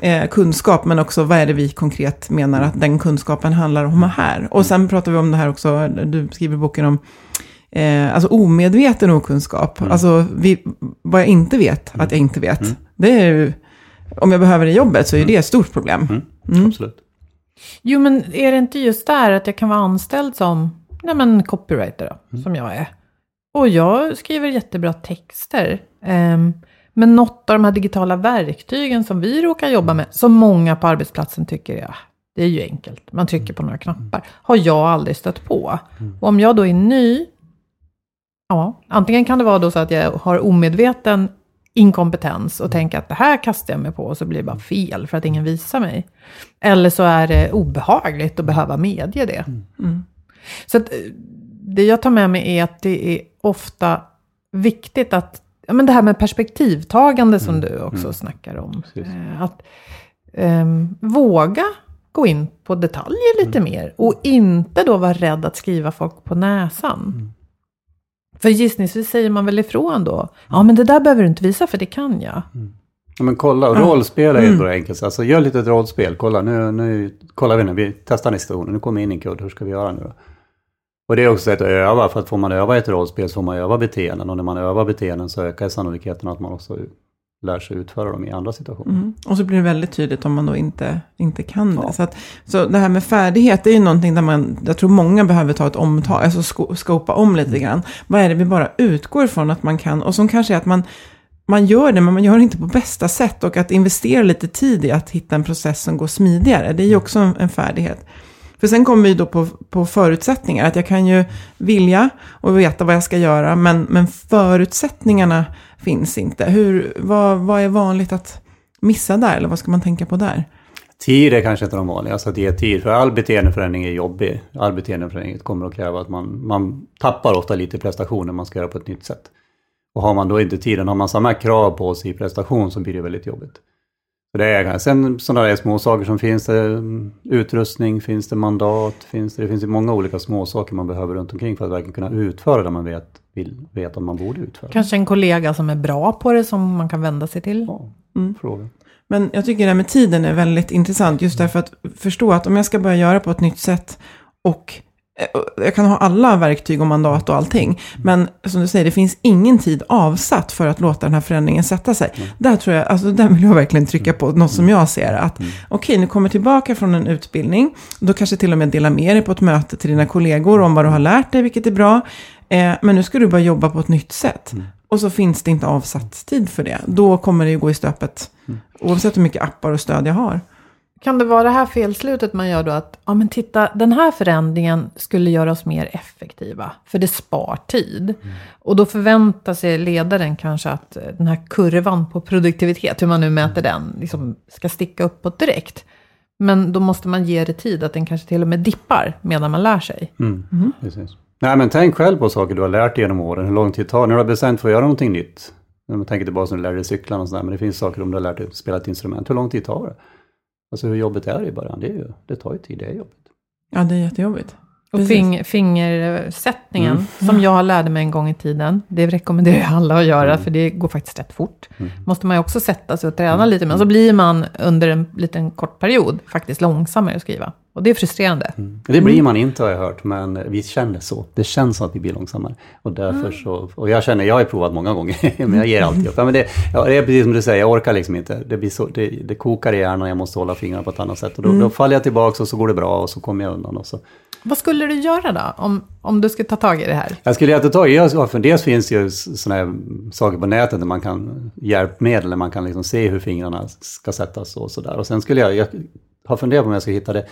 eh, kunskap, men också vad är det vi konkret menar att den kunskapen handlar om här. Och sen pratar vi om det här också, du skriver boken om eh, alltså omedveten okunskap. Alltså vi, vad jag inte vet att jag inte vet. Det är ju, om jag behöver det i jobbet så är det ett stort problem. Absolut. Jo, men är det inte just där att jag kan vara anställd som nej men, copywriter, då, som jag är? Och jag skriver jättebra texter. ehm, men något av de här digitala verktygen som vi råkar jobba med, som många på arbetsplatsen tycker är, ah, det är ju enkelt, man trycker på några knappar, har jag aldrig stött på. Och om jag då är ny, ja, antingen kan det vara då så att jag har omedveten inkompetens och tänker att det här kastar jag mig på och så blir det bara fel för att ingen visar mig. Eller så är det obehagligt att behöva medge det. Mm. Så att, eh, det jag tar med mig är att det är ofta viktigt att, ja men det här med perspektivtagande som du också snackar om. Eh, Att ehm, våga gå in på detaljer lite mer och inte då vara rädd att skriva folk på näsan. För gissningsvis säger man väl ifrån då, ja men det där behöver du inte visa för det kan jag. Ja, men kolla, och rollspel är ju bra enkelt. Alltså gör lite rollspel. Kolla, nu, nu kollar vi nu. Vi testar situation. Nu kommer in en kund. Hur ska vi göra nu då? Och det är också ett att öva. För att får man öva ett rollspel så får man öva beteenden. Och när man övar beteenden så ökar sannolikheten att man också lär sig utföra dem i andra situationer. Mm. Och så blir det väldigt tydligt om man då inte, inte kan det. Så, att, så det här med färdighet, är ju någonting där man, jag tror många behöver ta ett omtag, alltså sko, skopa om lite grann. Vad är det vi bara utgår från att man kan? Och som kanske är att man, man gör det, men man gör det inte på bästa sätt. Och att investera lite tid i att hitta en process som går smidigare, det är ju också en, en färdighet. För sen kommer vi då på, på förutsättningar. Att jag kan ju vilja och veta vad jag ska göra, men, men förutsättningarna finns inte. Hur, vad, vad är vanligt att missa där, eller vad ska man tänka på där? Tid är kanske inte de vanliga, alltså att ge tid. För all beteendeförändring är jobbig. All beteendeförändring kommer att kräva att man, man tappar ofta lite prestation när man ska göra på ett nytt sätt. Och har man då inte tiden, har man samma krav på sig i prestation så blir det väldigt jobbigt. Det är, sen sådana där små saker som finns det mm, utrustning, finns det mandat, finns det, det finns ju många olika små saker man behöver runt omkring för att verkligen kunna utföra det man vet, vill, vet att man borde utföra. Kanske en kollega som är bra på det som man kan vända sig till. Ja, fråga. Men jag tycker det här med tiden är väldigt intressant, just därför att förstå att om jag ska börja göra på ett nytt sätt och jag kan ha alla verktyg och mandat och allting. Men som du säger, det finns ingen tid avsatt för att låta den här förändringen sätta sig. Där tror jag, alltså där vill jag verkligen trycka på något som jag ser. Att okej, nu kommer tillbaka från en utbildning. Då kanske till och med dela med dig på ett möte till dina kollegor om vad du har lärt dig, vilket är bra. Eh, men nu ska du bara jobba på ett nytt sätt. Och så finns det inte avsatt tid för det. Då kommer det ju gå i stöpet. Oavsett hur mycket appar och stöd jag har. Kan det vara det här felslutet man gör då att, ja men titta, den här förändringen skulle göra oss mer effektiva, för det spar tid. Och då förväntar sig ledaren kanske att eh, den här kurvan på produktivitet, hur man nu mäter den, liksom ska sticka uppåt direkt. Men då måste man ge det tid, att den kanske till och med dippar medan man lär sig. Mm. Precis. Nej, men tänk själv på saker du har lärt dig genom åren. Hur lång tid tar det? När du har bestämt för att göra någonting nytt. När man tänker tillbaka när du lärde dig cykla och sådär. Men det finns saker om du har lärt dig att spela ett instrument. Hur lång tid tar det? Alltså hur jobbet är i början. Det, är ju, det tar ju tid, det är jobbigt. Ja, det är jättejobbigt. Och fing, fingersättningen, som jag lärde mig en gång i tiden, det rekommenderar jag alla att göra, för det går faktiskt rätt fort. Måste man ju också sätta sig och träna lite, men så blir man under en liten kort period faktiskt långsammare att skriva. Och det är frustrerande. Det blir man inte har jag hört, men vi känner så. Det känns som att vi blir långsammare. Och därför så, och jag känner, jag har ju provat många gånger, men jag ger alltid upp. Ja, men det, ja, det är precis som du säger, jag orkar liksom inte. Det, blir så, det, det kokar i hjärnan, jag måste hålla fingrarna på ett annat sätt. Och då, då faller jag tillbaka och så går det bra och så kommer jag undan. Och så. Vad skulle du göra då, om, om du skulle ta tag i det här? Jag skulle ta tag i, ja, för dels finns det ju sådana här saker på nätet där man kan, hjälpmedel, där man kan liksom se hur fingrarna ska sättas och sådär. Och sen skulle jag, jag har funderat på om jag ska hitta det,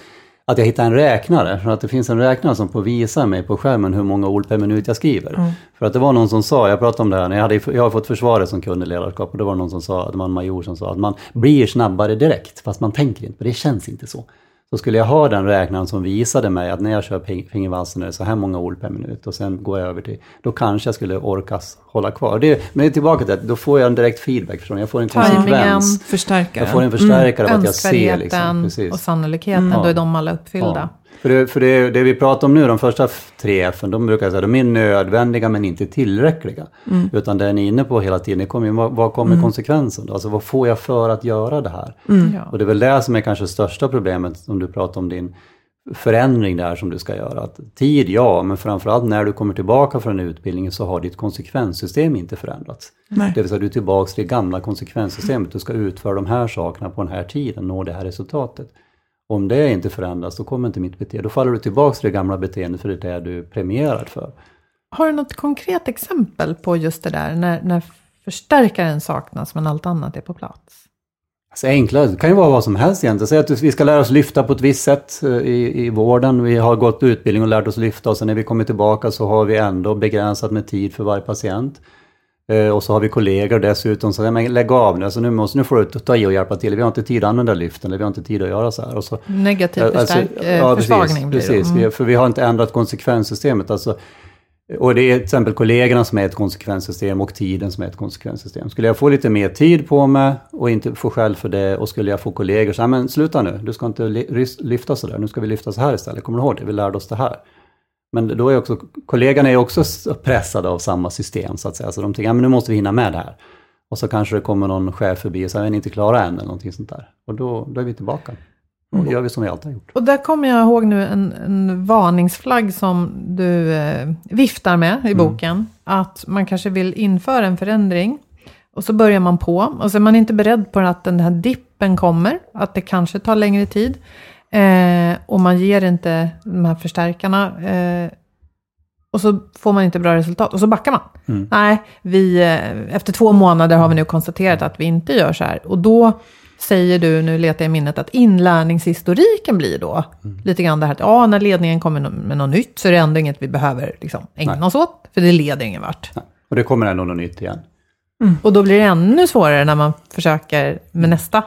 att jag hittar en räknare, för att det finns en räknare som får visa mig på skärmen hur många ord per minut jag skriver. För att det var någon som sa, jag pratade om det här, när jag, hade, jag har fått försvaret som kunde ledarskap, och det var någon som sa, det var en major som sa att man blir snabbare direkt, fast man tänker inte, för det känns inte så. Så skulle jag ha den räknaren som visade mig att när jag kör fingervalsen är det så här många ord per minut och sen går jag över till, då kanske jag skulle orkas hålla kvar. Det, men det tillbaka till att då får jag en direkt feedback, ni? Jag får en Timingen, konsekvens. Förstärkare. Jag får en förstärkare av att jag ser. Liksom. Precis. och sannolikheten, då är de alla uppfyllda. Ja. För, det, för det, det vi pratar om nu, de första tre F, de brukar säga, de är nödvändiga men inte tillräckliga. Utan det ni är inne på hela tiden, kommer, vad, vad kommer konsekvensen då? Alltså vad får jag för att göra det här? Ja. Och det är väl det som är kanske största problemet om du pratar om din förändring där som du ska göra. Att tid, ja, men framförallt när du kommer tillbaka från utbildningen så har ditt konsekvenssystem inte förändrats. Nej. Det vill säga du är tillbaka till det gamla konsekvenssystemet. Du ska utföra de här sakerna på den här tiden, nå det här resultatet. Om det inte förändras, då kommer inte mitt beteende. Då faller du tillbaka till det gamla beteendet för det är det du är premierad för. Har du något konkret exempel på just det där, när, när förstärkaren saknas men allt annat är på plats? Alltså enklare, det kan ju vara vad som helst egentligen. Säg att vi ska lära oss lyfta på ett visst sätt eh, i, i vården. Vi har gått utbildning och lärt oss lyfta och sen när vi kommer tillbaka så har vi ändå begränsat med tid för varje patient. Eh, och så har vi kollegor dessutom, så men lägg av nu, alltså nu, måste, nu får du ta i och hjälpa till. Vi har inte tid att använda lyften, eller vi har inte tid att göra så här. Och så, Negativ Alltså, förstärk, eh, ja, försvagning precis, blir det. precis. Mm. För vi har inte ändrat konsekvenssystemet. Alltså, och det är till exempel kollegorna som är ett konsekvenssystem och tiden som är ett konsekvenssystem. Skulle jag få lite mer tid på mig och inte få skäll för det och skulle jag få kollegor så här, men sluta nu, du ska inte lyfta så där, nu ska vi lyfta så här istället. Kommer du ihåg det? Vi lärde oss det här. Men då är också, kollegorna är också pressade av samma system så att säga. Så de tänker, ja men nu måste vi hinna med det här. Och så kanske det kommer någon chef förbi och säger, är ni inte klara än eller någonting sånt där. Och då, då är vi tillbaka. Och då gör vi som vi alltid har gjort. Och där kommer jag ihåg nu en, en varningsflagg som du eh, viftar med i boken. Att man kanske vill införa en förändring. Och så börjar man på. Och så är man inte beredd på att den här dippen kommer. Att det kanske tar längre tid. Eh, och man ger inte de här förstärkarna. Eh, och så får man inte bra resultat. Och så backar man. Mm. Nej, vi, eh, efter två månader har vi nu konstaterat att vi inte gör så här. Och då säger du, nu letar jag i minnet, att inlärningshistoriken blir då lite grann det här att ja, när ledningen kommer med något nytt så är det ändå inget vi behöver liksom, ägna Nej. oss åt, för det leder ingen vart. Och det kommer ändå något nytt igen. Och då blir det ännu svårare när man försöker med nästa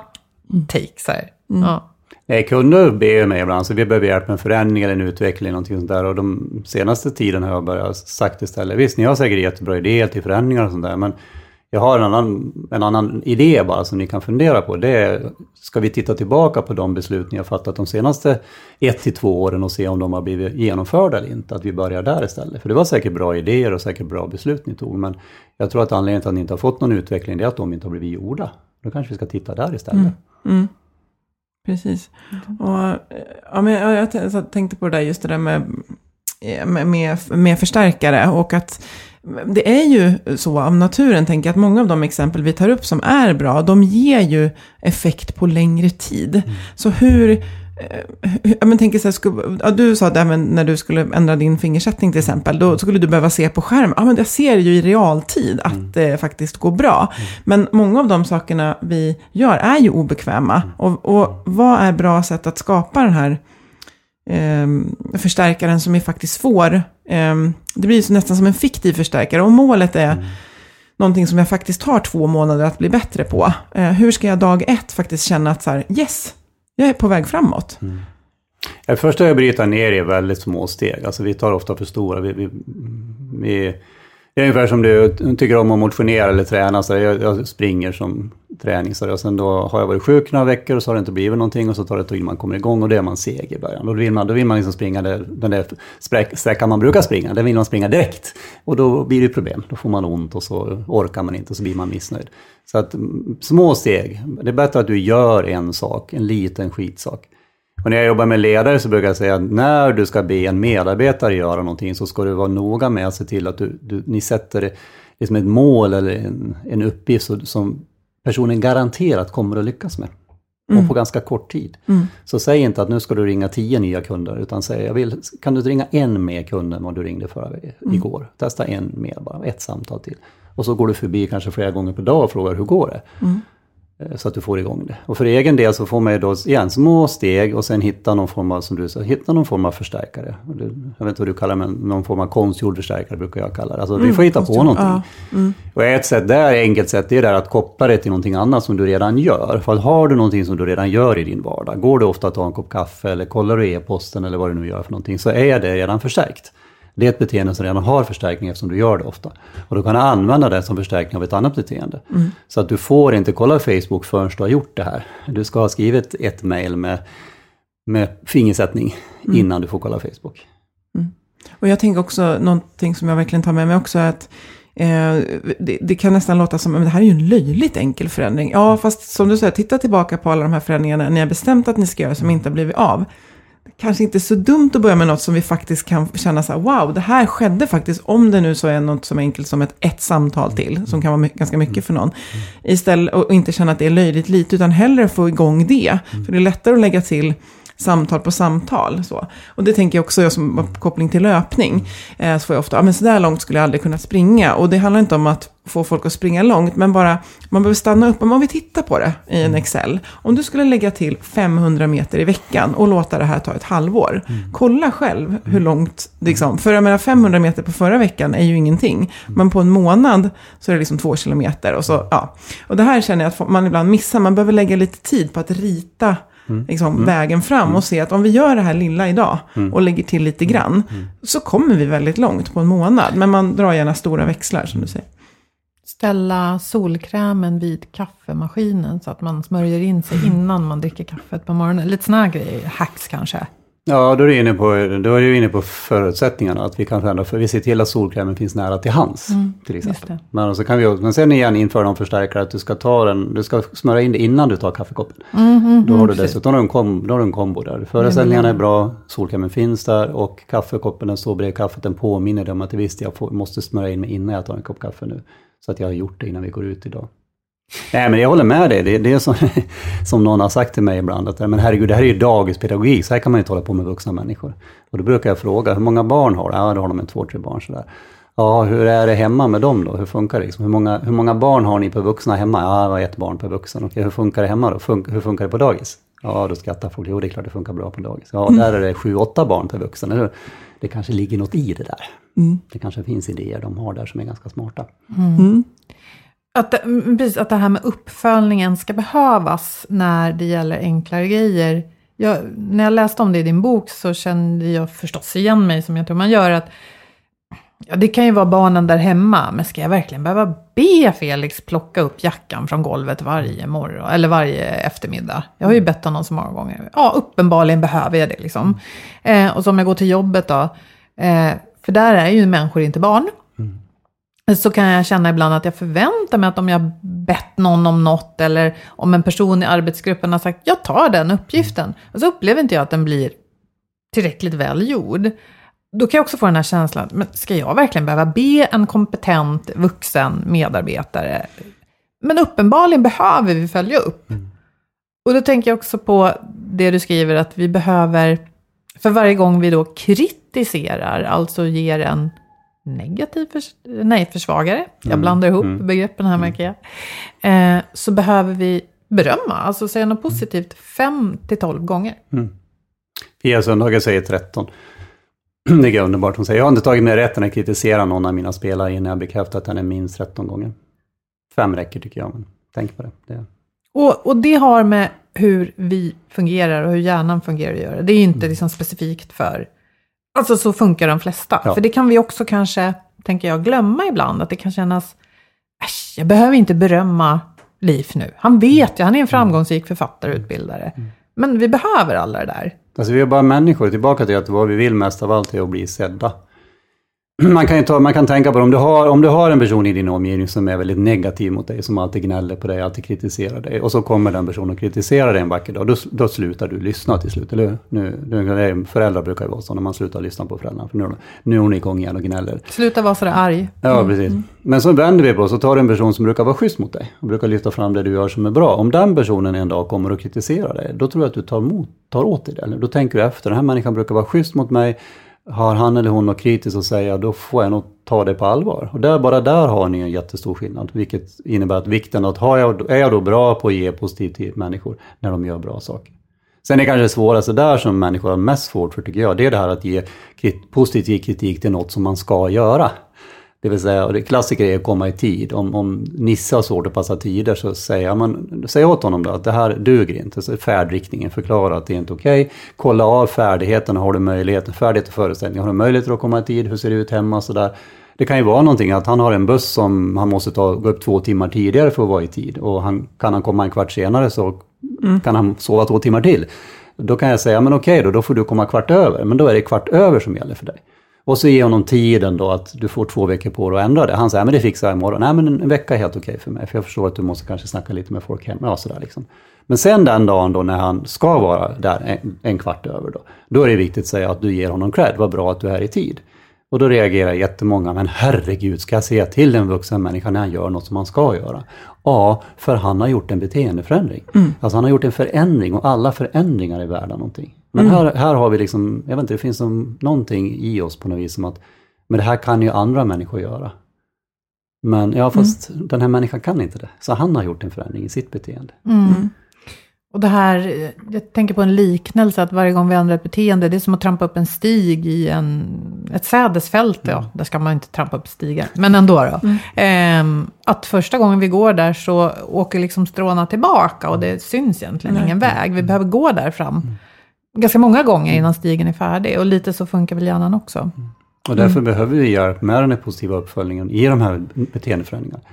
take. Så här. Ja. Nej, kunder ber mig ibland, så vi behöver hjälp med en förändring eller en utveckling, någonting sånt där. Och de senaste tiden har jag börjat sagt istället, visst ni har säkert jättebra idéer till förändringar och sånt där, men jag har en annan, en annan idé bara som ni kan fundera på. Det är, ska vi titta tillbaka på de beslut ni har fattat de senaste ett till två åren och se om de har blivit genomförda eller inte? Att vi börjar där istället. För det var säkert bra idéer och säkert bra beslut ni tog, men jag tror att anledningen till att ni inte har fått någon utveckling det är att de inte har blivit gjorda. Då kanske vi ska titta där istället. Mm. mm. Precis. Och, eh, ja, men jag, jag tänkte på det där, just det där med, eh, med, med, med förstärkare. Och att det är ju så av naturen, tänker jag, att många av de exempel vi tar upp som är bra, de ger ju effekt på längre tid. Så hur, men tänker så här, skulle, ja, du sa det men när du skulle ändra din fingersättning till exempel, då skulle du behöva se på skärm. Ja, men jag ser ju i realtid att det faktiskt går bra. Men många av de sakerna vi gör är ju obekväma. Och, och vad är bra sätt att skapa den här eh, förstärkaren som vi faktiskt får? Eh, det blir ju nästan som en fiktiv förstärkare. Och målet är någonting som jag faktiskt tar två månader att bli bättre på. Eh, hur ska jag dag ett faktiskt känna att så här, yes, jag är på väg framåt. Mm. Det första är att bryta ner i väldigt små steg. Alltså vi tar ofta för stora. Vi, vi, vi, det är ungefär som du tycker om att motionera eller träna. Så jag, jag springer som träning. Så och sen då har jag varit sjuk några veckor och så har det inte blivit någonting. Och så tar det ett tag innan man kommer igång och då är man seg i början. Då vill man, då vill man liksom springa där, den där sträckan man brukar springa. Den vill man springa direkt. Och då blir det problem. Då får man ont och så orkar man inte och så blir man missnöjd. Så att mm, små steg. Det är bättre att du gör en sak, en liten skitsak. Och när jag jobbar med ledare så brukar jag säga att när du ska be en medarbetare göra någonting så ska du vara noga med att se till att du, du, ni sätter liksom ett mål eller en, en uppgift som personen garanterat kommer att lyckas med. Och på ganska kort tid. Så säg inte att nu ska du ringa tio nya kunder, utan säg jag vill, kan du ringa en mer kund än vad du ringde förra igår? Testa en mer bara, ett samtal till. Och så går du förbi kanske flera gånger per dag och frågar hur går det? Eh, Så att du får igång det. Och för egen del så får man ju då igen små steg och sen hitta någon form av, som du sa, hitta någon form av förstärkare. Jag vet inte vad du kallar det, men någon form av konstgjord förstärkare brukar jag kalla det. Alltså vi får hitta på någonting. ja. Och ett sätt där, enkelt sätt, det är där att koppla det till någonting annat som du redan gör. För att har du någonting som du redan gör i din vardag, går du ofta att ta en kopp kaffe eller kollar du e-posten eller vad du nu gör för någonting, så är det redan förstärkt. Det är ett beteende som redan har förstärkning eftersom du gör det ofta. Och då kan du använda det som förstärkning av ett annat beteende. Så att du får inte kolla Facebook förrän du har gjort det här. Du ska ha skrivit ett mail med, med fingersättning innan du får kolla Facebook. Och jag tänker också, någonting som jag verkligen tar med mig också är att eh, det, det kan nästan låta som, men det här är ju en löjligt enkel förändring. Ja, fast som du säger, titta tillbaka på alla de här förändringarna ni har bestämt att ni ska göra som inte har blivit av. Kanske inte så dumt att börja med något som vi faktiskt kan känna så här, wow, det här skedde faktiskt, om det nu så är något som enkelt som ett, ett samtal till, som kan vara my- ganska mycket för någon. Istället, och inte känna att det är löjligt lite, utan hellre få igång det. För det är lättare att lägga till samtal på samtal. Så. Och det tänker jag också, jag som har koppling till löpning, eh, så får jag ofta, ja men så där långt skulle jag aldrig kunna springa. Och det handlar inte om att få folk att springa långt, men bara, man behöver stanna upp, om vi tittar på det i en Excel. Om du skulle lägga till 500 meter i veckan och låta det här ta ett halvår, kolla själv hur långt, liksom, för jag menar 500 meter på förra veckan är ju ingenting, men på en månad så är det liksom två kilometer. Och, så, ja. och det här känner jag att man ibland missar, man behöver lägga lite tid på att rita liksom, vägen fram och se att om vi gör det här lilla idag och lägger till lite grann, så kommer vi väldigt långt på en månad. Men man drar gärna stora växlar som du säger. Ställa solkrämen vid kaffemaskinen så att man smörjer in sig innan man dricker kaffet på morgonen. Lite sådana här grejer, hacks kanske. Ja, då är du inne på, då är du inne på förutsättningarna. Att vi kanske ändå, för vi ser till att solkrämen finns nära till hands. till just exempel. Men, så kan vi, men sen igen införa någon förstärkare att du ska, ta den, du ska smörja in det innan du tar kaffekoppen. då har du dessutom en, kom, då har du en kombo där. Förutsättningarna är bra, solkrämen finns där och kaffekoppen den står bredvid kaffet. Den påminner dig om att visst, jag får, måste smörja in mig innan jag tar en kopp kaffe nu. Så att jag har gjort det innan vi går ut idag. Nej, men jag håller med dig. Det, det är som, som någon har sagt till mig ibland, att men herregud, det här är ju dagispedagogik, så här kan man ju inte hålla på med vuxna människor. Och då brukar jag fråga, hur många barn har du? Ja, då har de en två, tre barn sådär. Ja, hur är det hemma med dem då? Hur funkar det? Liksom? Hur, många, hur många barn har ni per vuxna hemma? Ja, det var ett barn per vuxen. Okej, hur funkar det hemma då? Fun, hur funkar det på dagis? Ja, då skrattar folk. Jo, det är klart det funkar bra på dagis. Ja, där är det sju, åtta barn per vuxen. Eller hur? Det kanske ligger något i det där. Det kanske finns idéer de har där som är ganska smarta. Att det, mm, precis, att det här med uppföljningen ska behövas när det gäller enklare grejer. Jag, när jag läste om det i din bok så kände jag förstås igen mig, som jag tror man gör, att ja, det kan ju vara barnen där hemma, men ska jag verkligen behöva be Felix plocka upp jackan från golvet varje morgon, eller varje eftermiddag? Jag har ju bett honom så många gånger. Ja, uppenbarligen behöver jag det liksom. Eh, och så om jag går till jobbet då, eh, för där är ju människor inte barn så kan jag känna ibland att jag förväntar mig att om jag bett någon om något eller om en person i arbetsgruppen har sagt jag tar den uppgiften. Och så upplever inte jag att den blir tillräckligt väl gjord. Då kan jag också få den här känslan, men ska jag verkligen behöva be en kompetent vuxen medarbetare? Men uppenbarligen behöver vi följa upp. Och då tänker jag också på det du skriver att vi behöver, för varje gång vi då kritiserar, alltså ger en negativ förs nej, försvagare, jag Mm, blandar ihop mm. begreppen här märker jag, eh, så behöver vi berömma, alltså säga något positivt 5 till 12 gånger. Pia Sundhage säger 13. Det är underbart. Hon säger, jag har inte tagit mig rätten att kritisera någon av mina spelare innan jag bekräftat att är minst 13 gånger. Fem räcker tycker jag, men tänk på det. det. Och, och det har med hur vi fungerar och hur hjärnan fungerar att göra. Det är inte liksom specifikt för... Alltså så funkar de flesta. Ja. För det kan vi också kanske, tänker jag, glömma ibland. Att det kan kännas... Äsch, jag behöver inte berömma Liv nu. Han vet ju, han är en framgångsrik författare och utbildare. Men vi behöver alla det där. Alltså vi är bara människor, tillbaka till att vad vi vill mest av allt är att bli sedda. Man kan, ta, man kan tänka på det, om du, har, om du har en person i din omgivning som är väldigt negativ mot dig, som alltid gnäller på dig, alltid kritiserar dig, och så kommer den personen och kritiserar dig en vacker dag, då, då slutar du lyssna till slut, eller hur? Nu, nu, föräldrar brukar ju vara så, när man slutar lyssna på föräldrarna, för nu, nu är hon igång igen och gnäller. Sluta vara sådär arg. Ja, precis. Men så vänder vi på så tar du en person som brukar vara schysst mot dig och brukar lyfta fram det du gör som är bra. Om den personen en dag kommer och kritiserar dig, då tror jag att du tar, emot, tar åt dig det. Eller då tänker du efter, den här människan brukar vara schysst mot mig, har han eller hon något kritiskt att säga, då får jag nog ta det på allvar. Och där, bara där har ni en jättestor skillnad, vilket innebär att vikten att har jag, är jag då bra på att ge positivt till människor när de gör bra saker. Sen är kanske det svåraste där som människor har mest svårt för tycker jag, det är det här att ge positiv kritik till något som man ska göra. Det vill säga, och det klassiker är att komma i tid. Om, om Nisse har svårt att passa tider så säger man, säg åt honom då att det här duger inte. Så färdriktningen, förklara att det är inte okej. Kolla av färdigheterna, har du möjlighet, färdighet och förutsättningar. Har du möjlighet att komma i tid, hur ser det ut hemma sådär. Det kan ju vara någonting att han har en buss som han måste ta, gå upp två timmar tidigare för att vara i tid. Och han, kan han komma en kvart senare så kan han sova två timmar till. Då kan jag säga, men okej då, då får du komma kvart över. Men då är det kvart över som gäller för dig. Och så ge honom tiden då att du får två veckor på dig att ändra det. Han säger, men det fixar jag imorgon. Nej men en vecka är helt okej för mig. För jag förstår att du måste kanske snacka lite med folk hemma. Ja, sådär liksom. Men sen den dagen då när han ska vara där en, en kvart över då. Då är det viktigt att säga att du ger honom cred. Vad bra att du är i tid. Och då reagerar jättemånga, men herregud, ska jag säga till en vuxen människa när han gör något som han ska göra? Ja, för han har gjort en beteendeförändring. Alltså han har gjort en förändring och alla förändringar är värda någonting. Men här, här har vi liksom, jag vet inte, det finns som någonting i oss på något vis som att, men det här kan ju andra människor göra. Men ja, fast den här människan kan inte det. Så han har gjort en förändring i sitt beteende. Mm. Och det här, jag tänker på en liknelse, att varje gång vi ändrar ett beteende, det är som att trampa upp en stig i en, ett sädesfält. Ja, där ska man inte trampa upp stigar, men ändå då. Ehm, att första gången vi går där så åker liksom stråna tillbaka och det syns egentligen ingen väg. Vi behöver gå där fram ganska många gånger innan stigen är färdig. Och lite så funkar väl hjärnan också. Och därför behöver vi hjälp med den här positiva uppföljningen i de här beteendeförändringarna.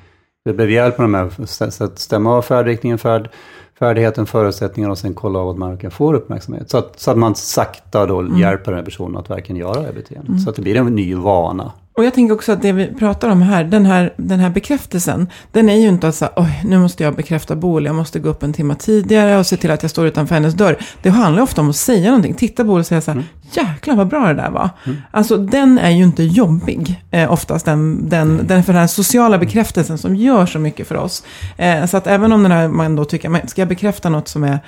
Vi behöver hjälp med de här, så att stämma av färdriktningen, färd, färdigheten, förutsättningar och sen kolla av att man verkligen får uppmärksamhet. Så att, så att man sakta då hjälper den här personen att verkligen göra det beteendet. Så att det blir en ny vana. Och jag tänker också att det vi pratar om här, den här, den här bekräftelsen, den är ju inte att säga, oj, nu måste jag bekräfta Boel, jag måste gå upp en timme tidigare och se till att jag står utanför hennes dörr. Det handlar ofta om att säga någonting, titta på Boel och säga så här, jäklar vad bra det där var. Alltså den är ju inte jobbig, eh, oftast den, den, den, för den här sociala bekräftelsen som gör så mycket för oss. Eh, så att även om den här, man då tycker, ska jag bekräfta något som är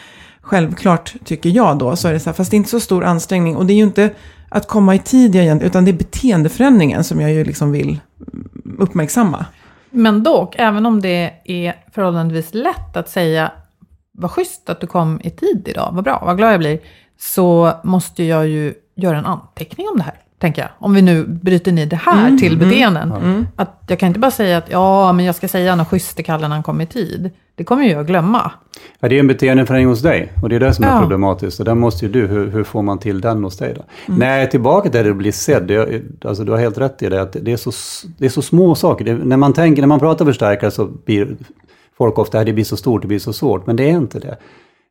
självklart, tycker jag då, så är det så här, fast det är inte så stor ansträngning. Och det är ju inte att komma i tid egentligen, utan det är beteendeförändringen som jag ju liksom vill uppmärksamma. Men dock, även om det är förhållandevis lätt att säga vad schysst att du kom i tid idag, vad bra, vad glad jag blir, så måste jag ju göra en anteckning om det här, tänker jag. Om vi nu bryter ner det här till beteenden. Att jag kan inte bara säga att ja, men jag ska säga något schysst till Kalle när han kommer i tid. Det kommer ju jag glömma. Ja, det är en beteendeförändring hos dig och det är det som är Ja. problematiskt. Och där måste ju du, hur, hur får man till den hos dig då? Nej, tillbaka till det att bli sedd. Det, alltså, du har helt rätt i det, att det är så, det är så små saker. Det, när, man tänker, när man pratar förstärkare så blir folk ofta, "Ja, det blir så stort, det blir så svårt. Men det är inte det.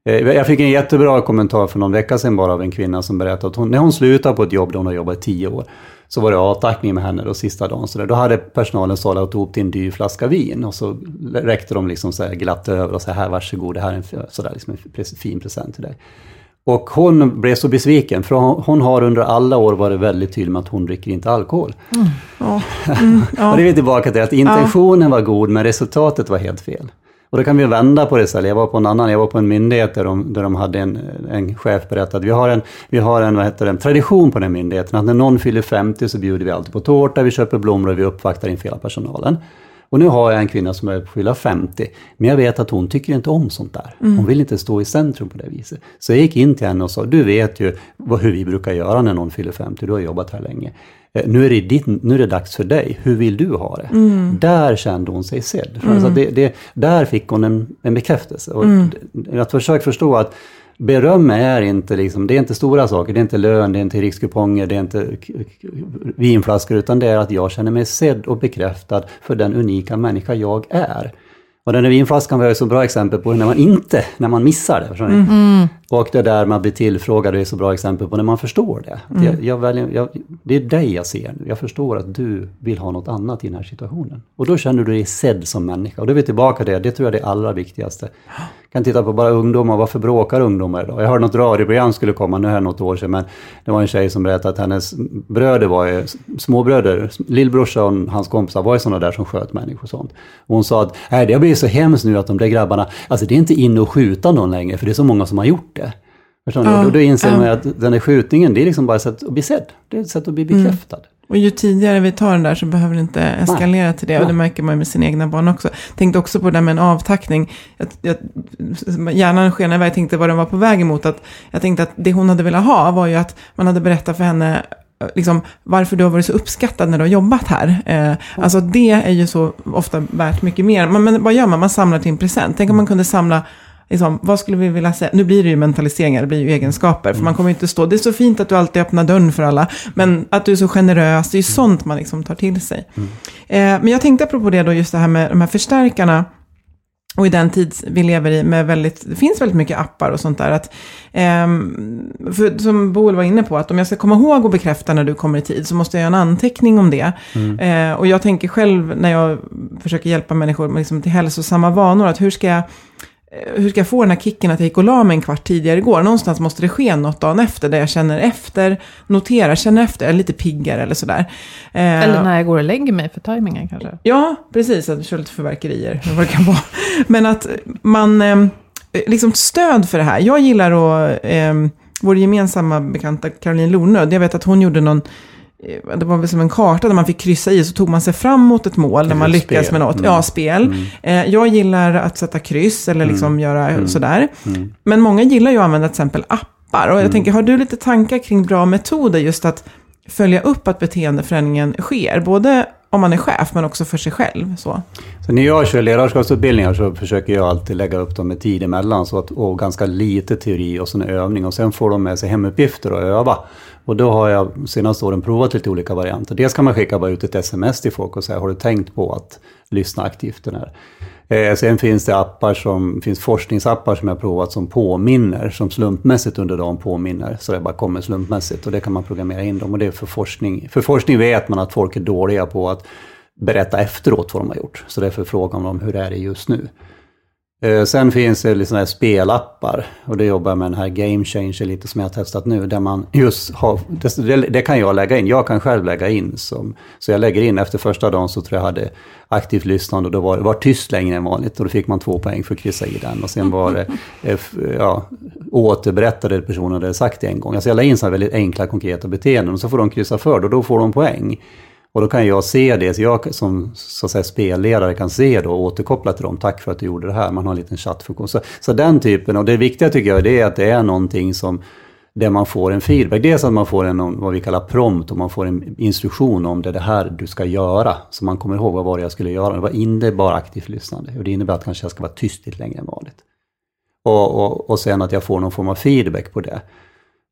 Eh, Jag fick en jättebra kommentar för någon vecka sedan bara av en kvinna som berättade att hon, när hon slutade på ett jobb där hon har jobbat i tio år, så var det avtackning med henne då sista dagen. Så där. Då hade personalen sållat ihop till en dyr flaska vin och så räckte de liksom så här glatt över och så här, varsågod, det här är en f- sådär, liksom en fin present till dig. Och hon blev så besviken, för hon, har under alla år varit väldigt tydlig med att hon dricker inte alkohol. Ja. Mm, ja. Och det är vi tillbaka till att intentionen var god, men resultatet var helt fel. Och då kan vi vända på det istället. Jag var på en annan, jag var på en myndighet där de, där de hade en, en chef berättade, vi har en, vi har en, vad heter det, tradition på den myndigheten, att när någon fyller 50 så bjuder vi alltid på tårta, vi köper blommor och vi uppvaktar inför hela personalen. Och nu har jag en kvinna som är på fylla 50, men jag vet att hon tycker inte om sånt där. Hon vill inte stå i centrum på det viset. Så jag gick in till henne och sa, du vet ju vad, hur vi brukar göra när någon fyller 50, du har jobbat här länge. Eh, Nu är, det ditt, nu är det dags för dig, hur vill du ha det? Där kände hon sig sedd. Alltså det, det, där fick hon en, en bekräftelse. Och Att försöka förstå att beröm är inte, liksom, det är inte stora saker, det är inte lön, det är inte rikskuponger, det är inte vinflaskor, utan det är att jag känner mig sedd och bekräftad för den unika människa jag är. Och den där vinflaskan var ju ett så bra exempel på när man inte, när man missar det. Förstår ni? Och det där man blir tillfrågad är så bra exempel på när man förstår det. Att Jag, jag väljer, jag, det är dig jag ser nu. Jag förstår att du vill ha något annat i den här situationen. Och då känner du dig sedd som människa. Och då är vi tillbaka till det, det tror jag är det allra viktigaste. kan titta på bara ungdomar, varför bråkar ungdomar idag? Jag hörde något radioprogram skulle komma, nu är det något år sedan, men det var en tjej som berättade att hennes bröder var ju, småbröder, lillbrorsa och hans kompisar var ju sådana där som sköt människor och sånt. Och hon sa att, nej det har blivit så hemskt nu att de där grabbarna, alltså det är inte inne och skjuta någon längre, för det är så många som har gjort det. Förstår ni? Ja, och då inser ja. man att den här skjutningen, det är liksom bara ett sätt att bli sedd. Det är ett sätt att bli bekräftad. Och ju tidigare vi tar den där så behöver det inte eskalera till det. Och det Nej. märker man ju med sina egna barn också. Tänkte också på det där med en avtackning. Jag, jag, hjärnan skenar iväg, jag tänkte vad den var på väg emot. Att, jag tänkte att det hon hade velat ha var ju att man hade berättat för henne liksom, varför du har varit så uppskattad när du har jobbat här. Eh, alltså det är ju så ofta värt mycket mer. Men, men vad gör man? Man samlar till en present. Tänk om man kunde samla Liksom, vad skulle vi vilja säga? Nu blir det ju mentaliseringar, det blir ju egenskaper. För man kommer ju inte stå, det är så fint att du alltid öppnar dörren för alla. Men att du är så generös, det är ju sånt man liksom tar till sig. Eh, men jag tänkte apropå det då, just det här med de här förstärkarna. Och i den tid vi lever i med väldigt, det finns väldigt mycket appar och sånt där. Att, ehm, för, som Boel var inne på, att om jag ska komma ihåg och bekräfta när du kommer i tid så måste jag göra en anteckning om det. Eh, och jag tänker själv när jag försöker hjälpa människor liksom, till hälsosamma vanor, att hur ska jag hur ska jag få den här kicken att jag gick och la mig en kvart tidigare igår? Någonstans måste det ske något dagen efter, där jag känner efter, noterar, känner efter, är lite piggare eller sådär. Eh, Eller när jag går och lägger mig för tajmingen kanske. Ja, precis. Att kör lite förverkerier, vad det kan vara. Men att man, eh, liksom stöd för det här. Jag gillar att, eh, vår gemensamma bekanta Caroline Lornöd, jag vet att hon gjorde någon, eh, det var väl som en karta där man fick kryssa i, så tog man sig fram mot ett mål när man spel. med något. Mm. Ja, spel. Eh, jag gillar att sätta kryss eller liksom göra sådär. Men många gillar ju att använda till exempel appar. Och jag tänker, har du lite tankar kring bra metoder just att följa upp att beteendeförändringen sker? Både om man är chef, men också för sig själv. Så. Så när jag kör ledarskapsutbildningar så försöker jag alltid lägga upp dem med tid emellan. Så att, och ganska lite teori och sen övning. Och sen får de med sig hemuppgifter och öva. Och då har jag senaste åren provat lite olika varianter. Dels kan man skicka bara ut ett sms till folk och säga, har du tänkt på att lyssna aktivt den här? Eh, sen finns det appar som, finns forskningsappar som jag har provat som påminner, som slumpmässigt under dagen påminner. Så det bara kommer slumpmässigt och det kan man programmera in dem. Och det är för forskning. För forskning vet man att folk är dåliga på att berätta efteråt vad de har gjort. Så därför frågar man dem hur är det just nu. Eh, Sen finns det sådana här spelappar och det jobbar jag med den här Game Changer lite som jag har testat nu. Där man just har, det, det kan jag lägga in, jag kan själv lägga in. Som, så jag lägger in efter första dagen så tror jag hade aktivt lyssnande och då var det var tyst längre än vanligt och då fick man två poäng för att kryssa i den. Och sen var det, eh, ja, återberättade det personen hade sagt det en gång. Alltså jag la in sådana väldigt enkla konkreta beteenden och så får de kryssa för det och då får de poäng. Och då kan jag se det, så jag som så att säga, spelledare kan se då och återkoppla till dem. Tack för att du gjorde det här. Man har en liten chattfunktion. Så, så den typen, och det viktiga tycker jag det är att det är någonting som där man får en feedback. Dels att man får en, vad vi kallar prompt och man får en instruktion om det är det här du ska göra. Så man kommer ihåg vad var det jag skulle göra. Det var inte bara aktivt lyssnande. Och det innebär att kanske jag ska vara tyst lite längre än vanligt. Och, och, och sen att jag får någon form av feedback på det.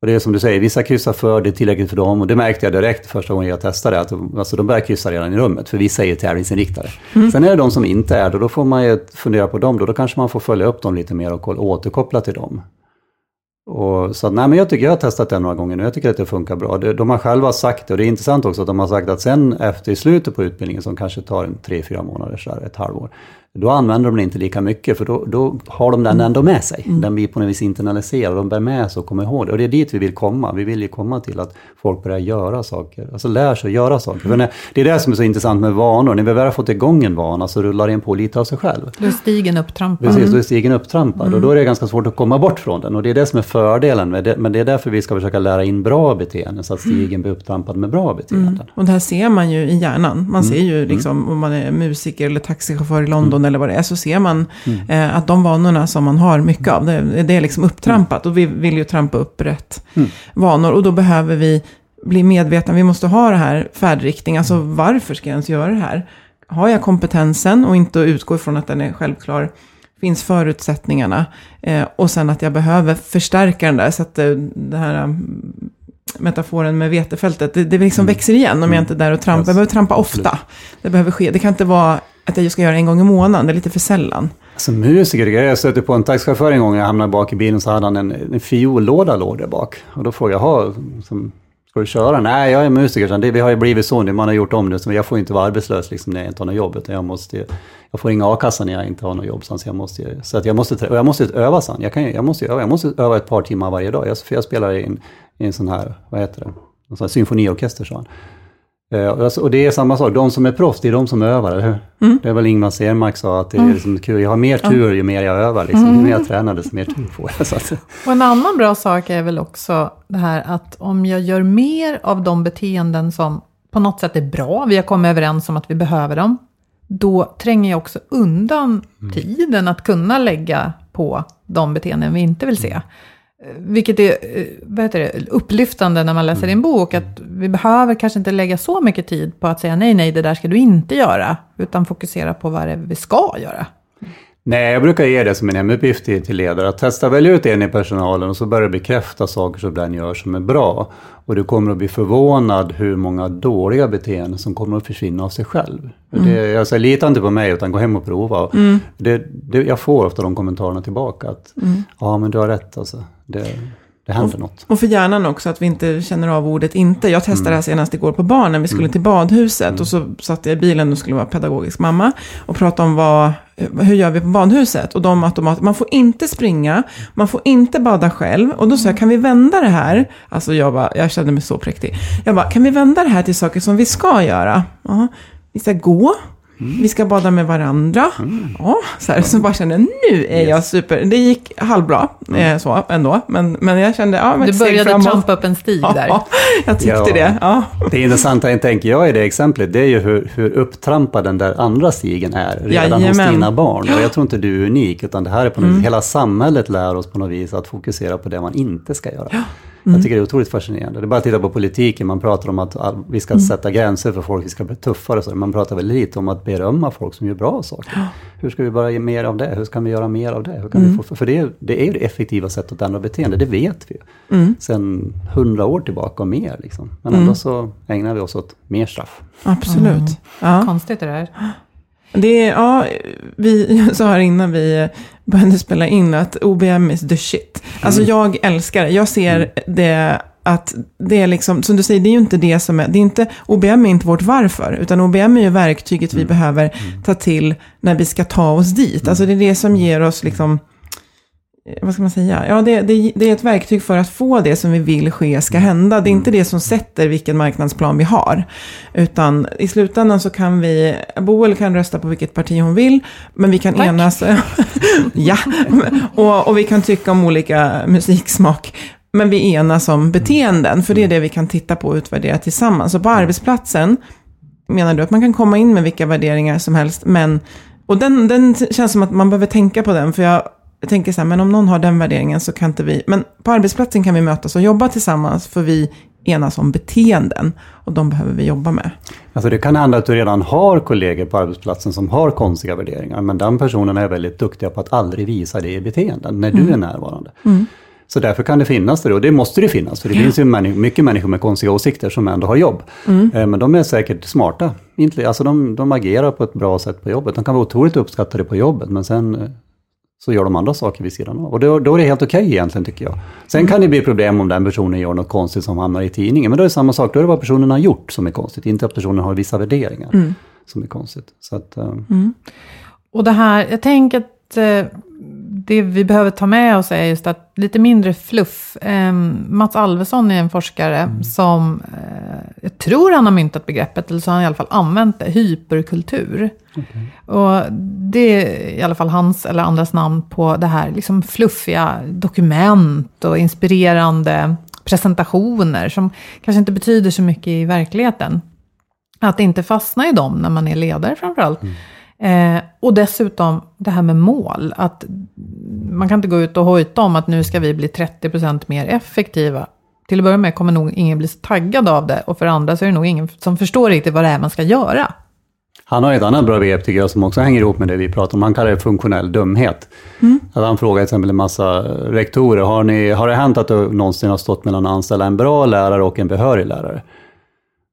Och det är som du säger, vissa kryssar för, det är tillräckligt för dem. Och det märkte jag direkt första gången jag testade, att de, alltså de börjar kryssa redan i rummet. För vissa är ju tävlingsinriktade. Sen är det de som inte är det, då får man ju fundera på dem. Då, då kanske man får följa upp dem lite mer och återkoppla till dem. Och, så nej, men jag tycker jag har testat det några gånger nu, jag tycker att det funkar bra. De har själva sagt det, och det är intressant också att de har sagt att sen efter i slutet på utbildningen, som kanske tar en tre, fyra månader, så här, ett halvår, då använder de det inte lika mycket för då, då har de den ändå med sig. Den blir på något vis internaliserad, de bär med sig och kommer ihåg det. Och det är dit vi vill komma. Vi vill ju komma till att folk börjar göra saker, alltså lär sig att göra saker. För när, det är det som är så intressant med vanor, när vi väl har fått igång en vana så rullar den på lite av sig själv. Då är stigen upptrampad. Precis, då är stigen upptrampad och då är det ganska svårt att komma bort från den. Och det är det som är fördelen med det, men det är därför vi ska försöka lära in bra beteenden så att stigen blir upptrampad med bra beteenden. Och det här ser man ju i hjärnan. Man ser ju liksom om man är musiker eller taxichaufför i London eller vad det är. Så ser man eh, att de vanorna som man har mycket av, det, det är liksom upptrampat. Och vi vill ju trampa upp rätt vanor. Och då behöver vi bli medvetna. Vi måste ha det här färdriktning. Alltså varför ska jag ens göra det här? Har jag kompetensen och inte utgå ifrån att den är självklar. Finns förutsättningarna. Eh, och sen att jag behöver förstärka den där. Så att eh, det här um, metaforen med vetefältet, det, det liksom växer igen om jag inte är där och trampar. Jag behöver trampa ofta. Det behöver ske. Det kan inte vara att jag ska göra det en gång i månaden. Det är lite för sällan. Alltså musiker, jag stötte på en taxichaufför en gång, jag hamnade bak i bilen så hade han en, en fiollåda låg där bak. Och då frågade jag, "Jaha, som, ska du köra? Nej, jag är musiker, så det, vi har ju blivit så nu, man har gjort om det, så jag får inte vara arbetslös liksom, när jag inte har något jobb, utan jag måste jag får inga a-kassa när jag inte har något jobb, så jag måste, så att jag måste, och jag måste öva sen. Jag, kan, jag, måste öva, jag måste öva ett par timmar varje dag, jag, för jag spelar i en, i en sån här, vad heter det, en sån här symfoniorkester, sa han. Eh, och alltså- Och det är samma sak, de som är proffs, det är de som övar, eller hur? Det är väl Ingmar Stenmark sa, att det är liksom kul. jag har mer tur ju mer jag övar, liksom. ju mer jag tränar desto mer tur får jag. Så att, Och en annan bra sak är väl också det här att om jag gör mer av de beteenden som på något sätt är bra, vi har kommit överens om att vi behöver dem, då tränger jag också undan tiden att kunna lägga på de beteenden vi inte vill se. Vilket är eh, vad heter det, upplyftande när man läser din bok, att vi behöver kanske inte lägga så mycket tid på att säga nej, nej, det där ska du inte göra, utan fokusera på vad det är vi ska göra. Nej, jag brukar ge det som en hemuppgift till, ledare, att testa välja ut en i personalen och så börja bekräfta saker som den gör som är bra. Och du kommer att bli förvånad hur många dåliga beteenden som kommer att försvinna av sig själv. Det, jag säger, lita inte på mig utan gå hem och prova. Det, det, jag får ofta de kommentarerna tillbaka, att ja men du har rätt alltså. Det, det händer något. Och för hjärnan också, att vi inte känner av ordet inte. Jag testade det här senast igår på barnen. Vi skulle till badhuset och så satt jag i bilen och skulle vara pedagogisk mamma. Och prata om vad, hur gör vi på badhuset? Och de automat, man får inte springa, man får inte bada själv. Och då sa jag, kan vi vända det här? Alltså jag, bara, jag kände mig så präktig. Jag bara, kan vi vända det här till saker som vi ska göra? Ja, vi ska gå. Vi ska bada med varandra. Ja, så, här, så bara kände jag, nu är jag super. Det gick halvbra, eh, så ändå. Men, men jag kände, ja, men Du började framåt. trampa upp en stig där. Ja, jag tyckte Ja. det. Ja. Det intressanta tänker jag i det exemplet, det är ju hur, hur upptrampad den där andra stigen är redan hos Jajamän. dina barn. Och jag tror inte du är unik, utan det här är på något vis, hela samhället lär oss på något vis att fokusera på det man inte ska göra. Jag tycker det är otroligt fascinerande. Det är bara att titta på politiken, man pratar om att vi ska sätta gränser för folk, vi ska bli tuffare och så. Man pratar väldigt lite om att berömma folk som gör bra saker. Hur ska vi bara ge mer av det? Hur ska vi göra mer av det? Hur kan vi få, för det är, det är ju det effektiva sättet att ändra beteende, det vet vi ju. Sen hundra år tillbaka och mer. Liksom. Men ändå så ägnar vi oss åt mer straff. Absolut. Ja. Konstigt det där. Det är, ja, vi sa här innan vi började spela in att OBM is the shit. Alltså jag älskar det. Jag ser det att det är liksom, som du säger, det är ju inte det som är, det är inte, OBM är inte vårt varför, utan OBM är ju verktyget vi behöver ta till när vi ska ta oss dit. Alltså det är det som ger oss liksom, vad ska man säga? Ja, det, det, det är ett verktyg för att få det som vi vill ske ska hända. Det är inte det som sätter vilken marknadsplan vi har. Utan i slutändan så kan vi, Boel kan rösta på vilket parti hon vill, men vi kan Tack. enas. ja, och, och vi kan tycka om olika musiksmak. Men vi enas om beteenden, för det är det vi kan titta på och utvärdera tillsammans. Så på arbetsplatsen menar du att man kan komma in med vilka värderingar som helst, men... Och den, den känns som att man behöver tänka på den, för jag tänker så här, men om någon har den värderingen så kan inte vi... Men på arbetsplatsen kan vi mötas och jobba tillsammans, för vi enas om beteenden, och de behöver vi jobba med. Alltså det kan hända att du redan har kollegor på arbetsplatsen som har konstiga värderingar, men den personen är väldigt duktiga på att aldrig visa det i beteenden när du är närvarande. Så därför kan det finnas det och det måste det finnas, för det finns ju mycket människor med konstiga åsikter som ändå har jobb. Eh, Men de är säkert smarta, alltså de, de agerar på ett bra sätt på jobbet. De kan vara otroligt uppskattade på jobbet, men sen eh, så gör de andra saker vid sidan av. Och då, då är det helt okej egentligen tycker jag. Sen kan det bli problem om den personen gör något konstigt som hamnar i tidningen. Men då är det samma sak, då är det vad personen har gjort som är konstigt. Inte att personen har vissa värderingar som är konstigt. Så att, eh, Och det här, jag tänker att eh, det vi behöver ta med oss är just att lite mindre fluff. Eh, Mats Alvesson är en forskare Mm. som, eh, jag tror han har myntat begreppet, eller så har han i alla fall använt det, hyperkultur. Och det är i alla fall hans eller andras namn på det här liksom fluffiga dokument och inspirerande presentationer som kanske inte betyder så mycket i verkligheten. Att inte fastna i dem när man är ledare framförallt. Eh, och dessutom det här med mål. Att man kan inte gå ut och hojta om att nu ska vi bli 30% mer effektiva. Till att börja med kommer nog ingen bli så taggad av det. Och för andra så är det nog ingen som förstår riktigt vad det är man ska göra. Han har ett annat bra begrepp tycker jag som också hänger ihop med det vi pratar om. Han kallar det funktionell dumhet. Att han frågar till exempel en massa rektorer, har, ni, har det hänt att du någonsin har stått mellan att anställa en bra lärare och en behörig lärare?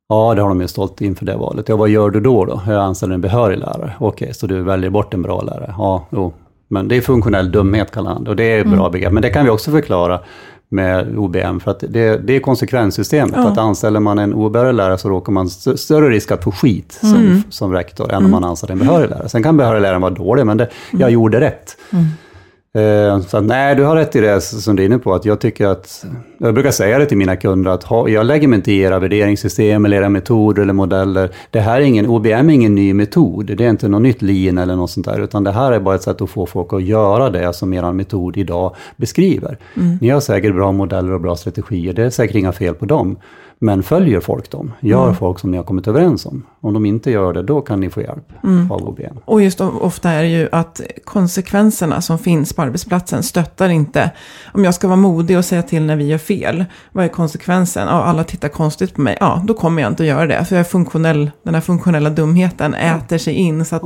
Ja, det har de ju stått inför det valet. Ja, vad gör du då? då? Jag anställer en behörig lärare. Okej, så du väljer bort en bra lärare? Ja, jo. Men det är funktionell dumhet kallar han det och det är ett bra begrepp. Men det kan vi också förklara med OBM, för att det, det är konsekvenssystemet. Att anställer man en obehörig lärare så råkar man st- större risk att få skit som, som rektor än om man anställer en behörig lärare. Sen kan behörig lärare vara dålig, men det, jag gjorde rätt. Eh, Så nej, du har rätt i det som du är inne på, att jag tycker att, jag brukar säga det till mina kunder, att ha, jag lägger mig inte i era värderingssystem eller era metoder eller modeller. Det här är ingen, OBM är ingen ny metod, det är inte något nytt lean eller något sånt där, utan det här är bara ett sätt att få folk att göra det som er metod idag beskriver. Ni har säkert bra modeller och bra strategier, det är säkert inga fel på dem. Men följer folk dem? Gör folk som ni har kommit överens om? Om de inte gör det, då kan ni få hjälp av OBM. Och just ofta är det ju att konsekvenserna som finns på arbetsplatsen stöttar inte. Om jag ska vara modig och säga till när vi gör fel, vad är konsekvensen? Ja, alla tittar konstigt på mig. Ja, då kommer jag inte att göra det. För jag är funktionell, den här funktionella dumheten äter sig in. Så att,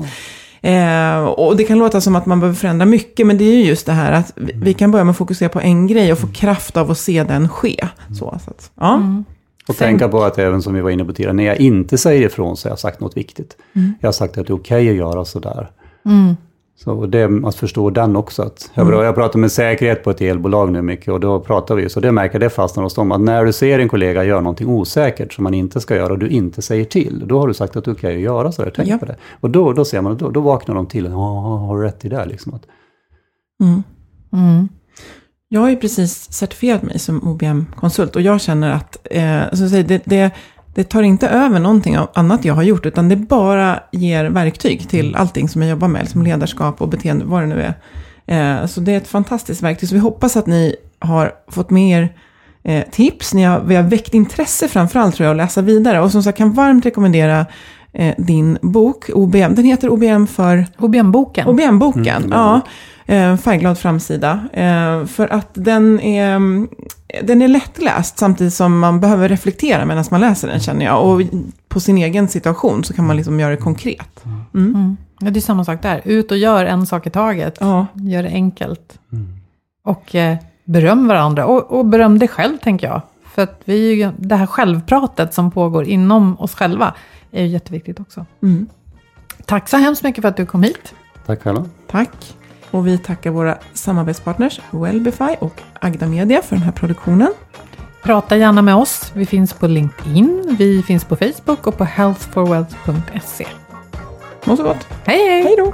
eh, och det kan låta som att man behöver förändra mycket, men det är ju just det här att vi, vi kan börja med att fokusera på en grej och få kraft av att se den ske. Så, så att, ja. Och tänka på att även som vi var inne på tidigare, när jag inte säger ifrån så har jag sagt något viktigt. Jag har sagt att det är okej att göra sådär. Så det, att förstå den också. Att, jag, jag pratar med säkerhet på ett elbolag nu mycket och då pratar vi, så det märker det fastnar hos dem, att när du ser en kollega göra någonting osäkert som man inte ska göra och du inte säger till, då har du sagt att okej att göra så, tänk Ja. på det. Och då, då ser man, då, då vaknar de till, ja, har du rätt i det liksom. Att, Jag har ju precis certifierat mig som OBM-konsult och jag känner att eh, så att säga, det, det, det tar inte över någonting annat jag har gjort, utan det bara ger verktyg till allting som jag jobbar med, som ledarskap och beteende, vad det nu är. Eh, så det är ett fantastiskt verktyg, så vi hoppas att ni har fått med er eh, tips, ni har, vi har väckt intresse framförallt tror jag att läsa vidare. Och som sagt kan varmt rekommendera eh, din bok, OBM, den heter OBM för OBM-boken. OBM-boken, ja. Eh, färgglad framsida. Eh, för att den är, mm, den är lättläst samtidigt som man behöver reflektera medan man läser den känner jag. Och på sin egen situation så kan man liksom göra det konkret. Ja, det är samma sak där. Ut och gör en sak i taget. Ja. Gör det enkelt. Och eh, beröm varandra. Och, och beröm dig själv, tänker jag. För att vi det här självpratet som pågår inom oss själva är ju jätteviktigt också. Mm. Tack så hemskt mycket för att du kom hit. tack själva. Tack. Och vi tackar våra samarbetspartners Wellbify och Agda Media för den här produktionen. Prata gärna med oss. Vi finns på LinkedIn, vi finns på Facebook och på healthforwealth.se. Må så gott. Hej, hej! Hej då!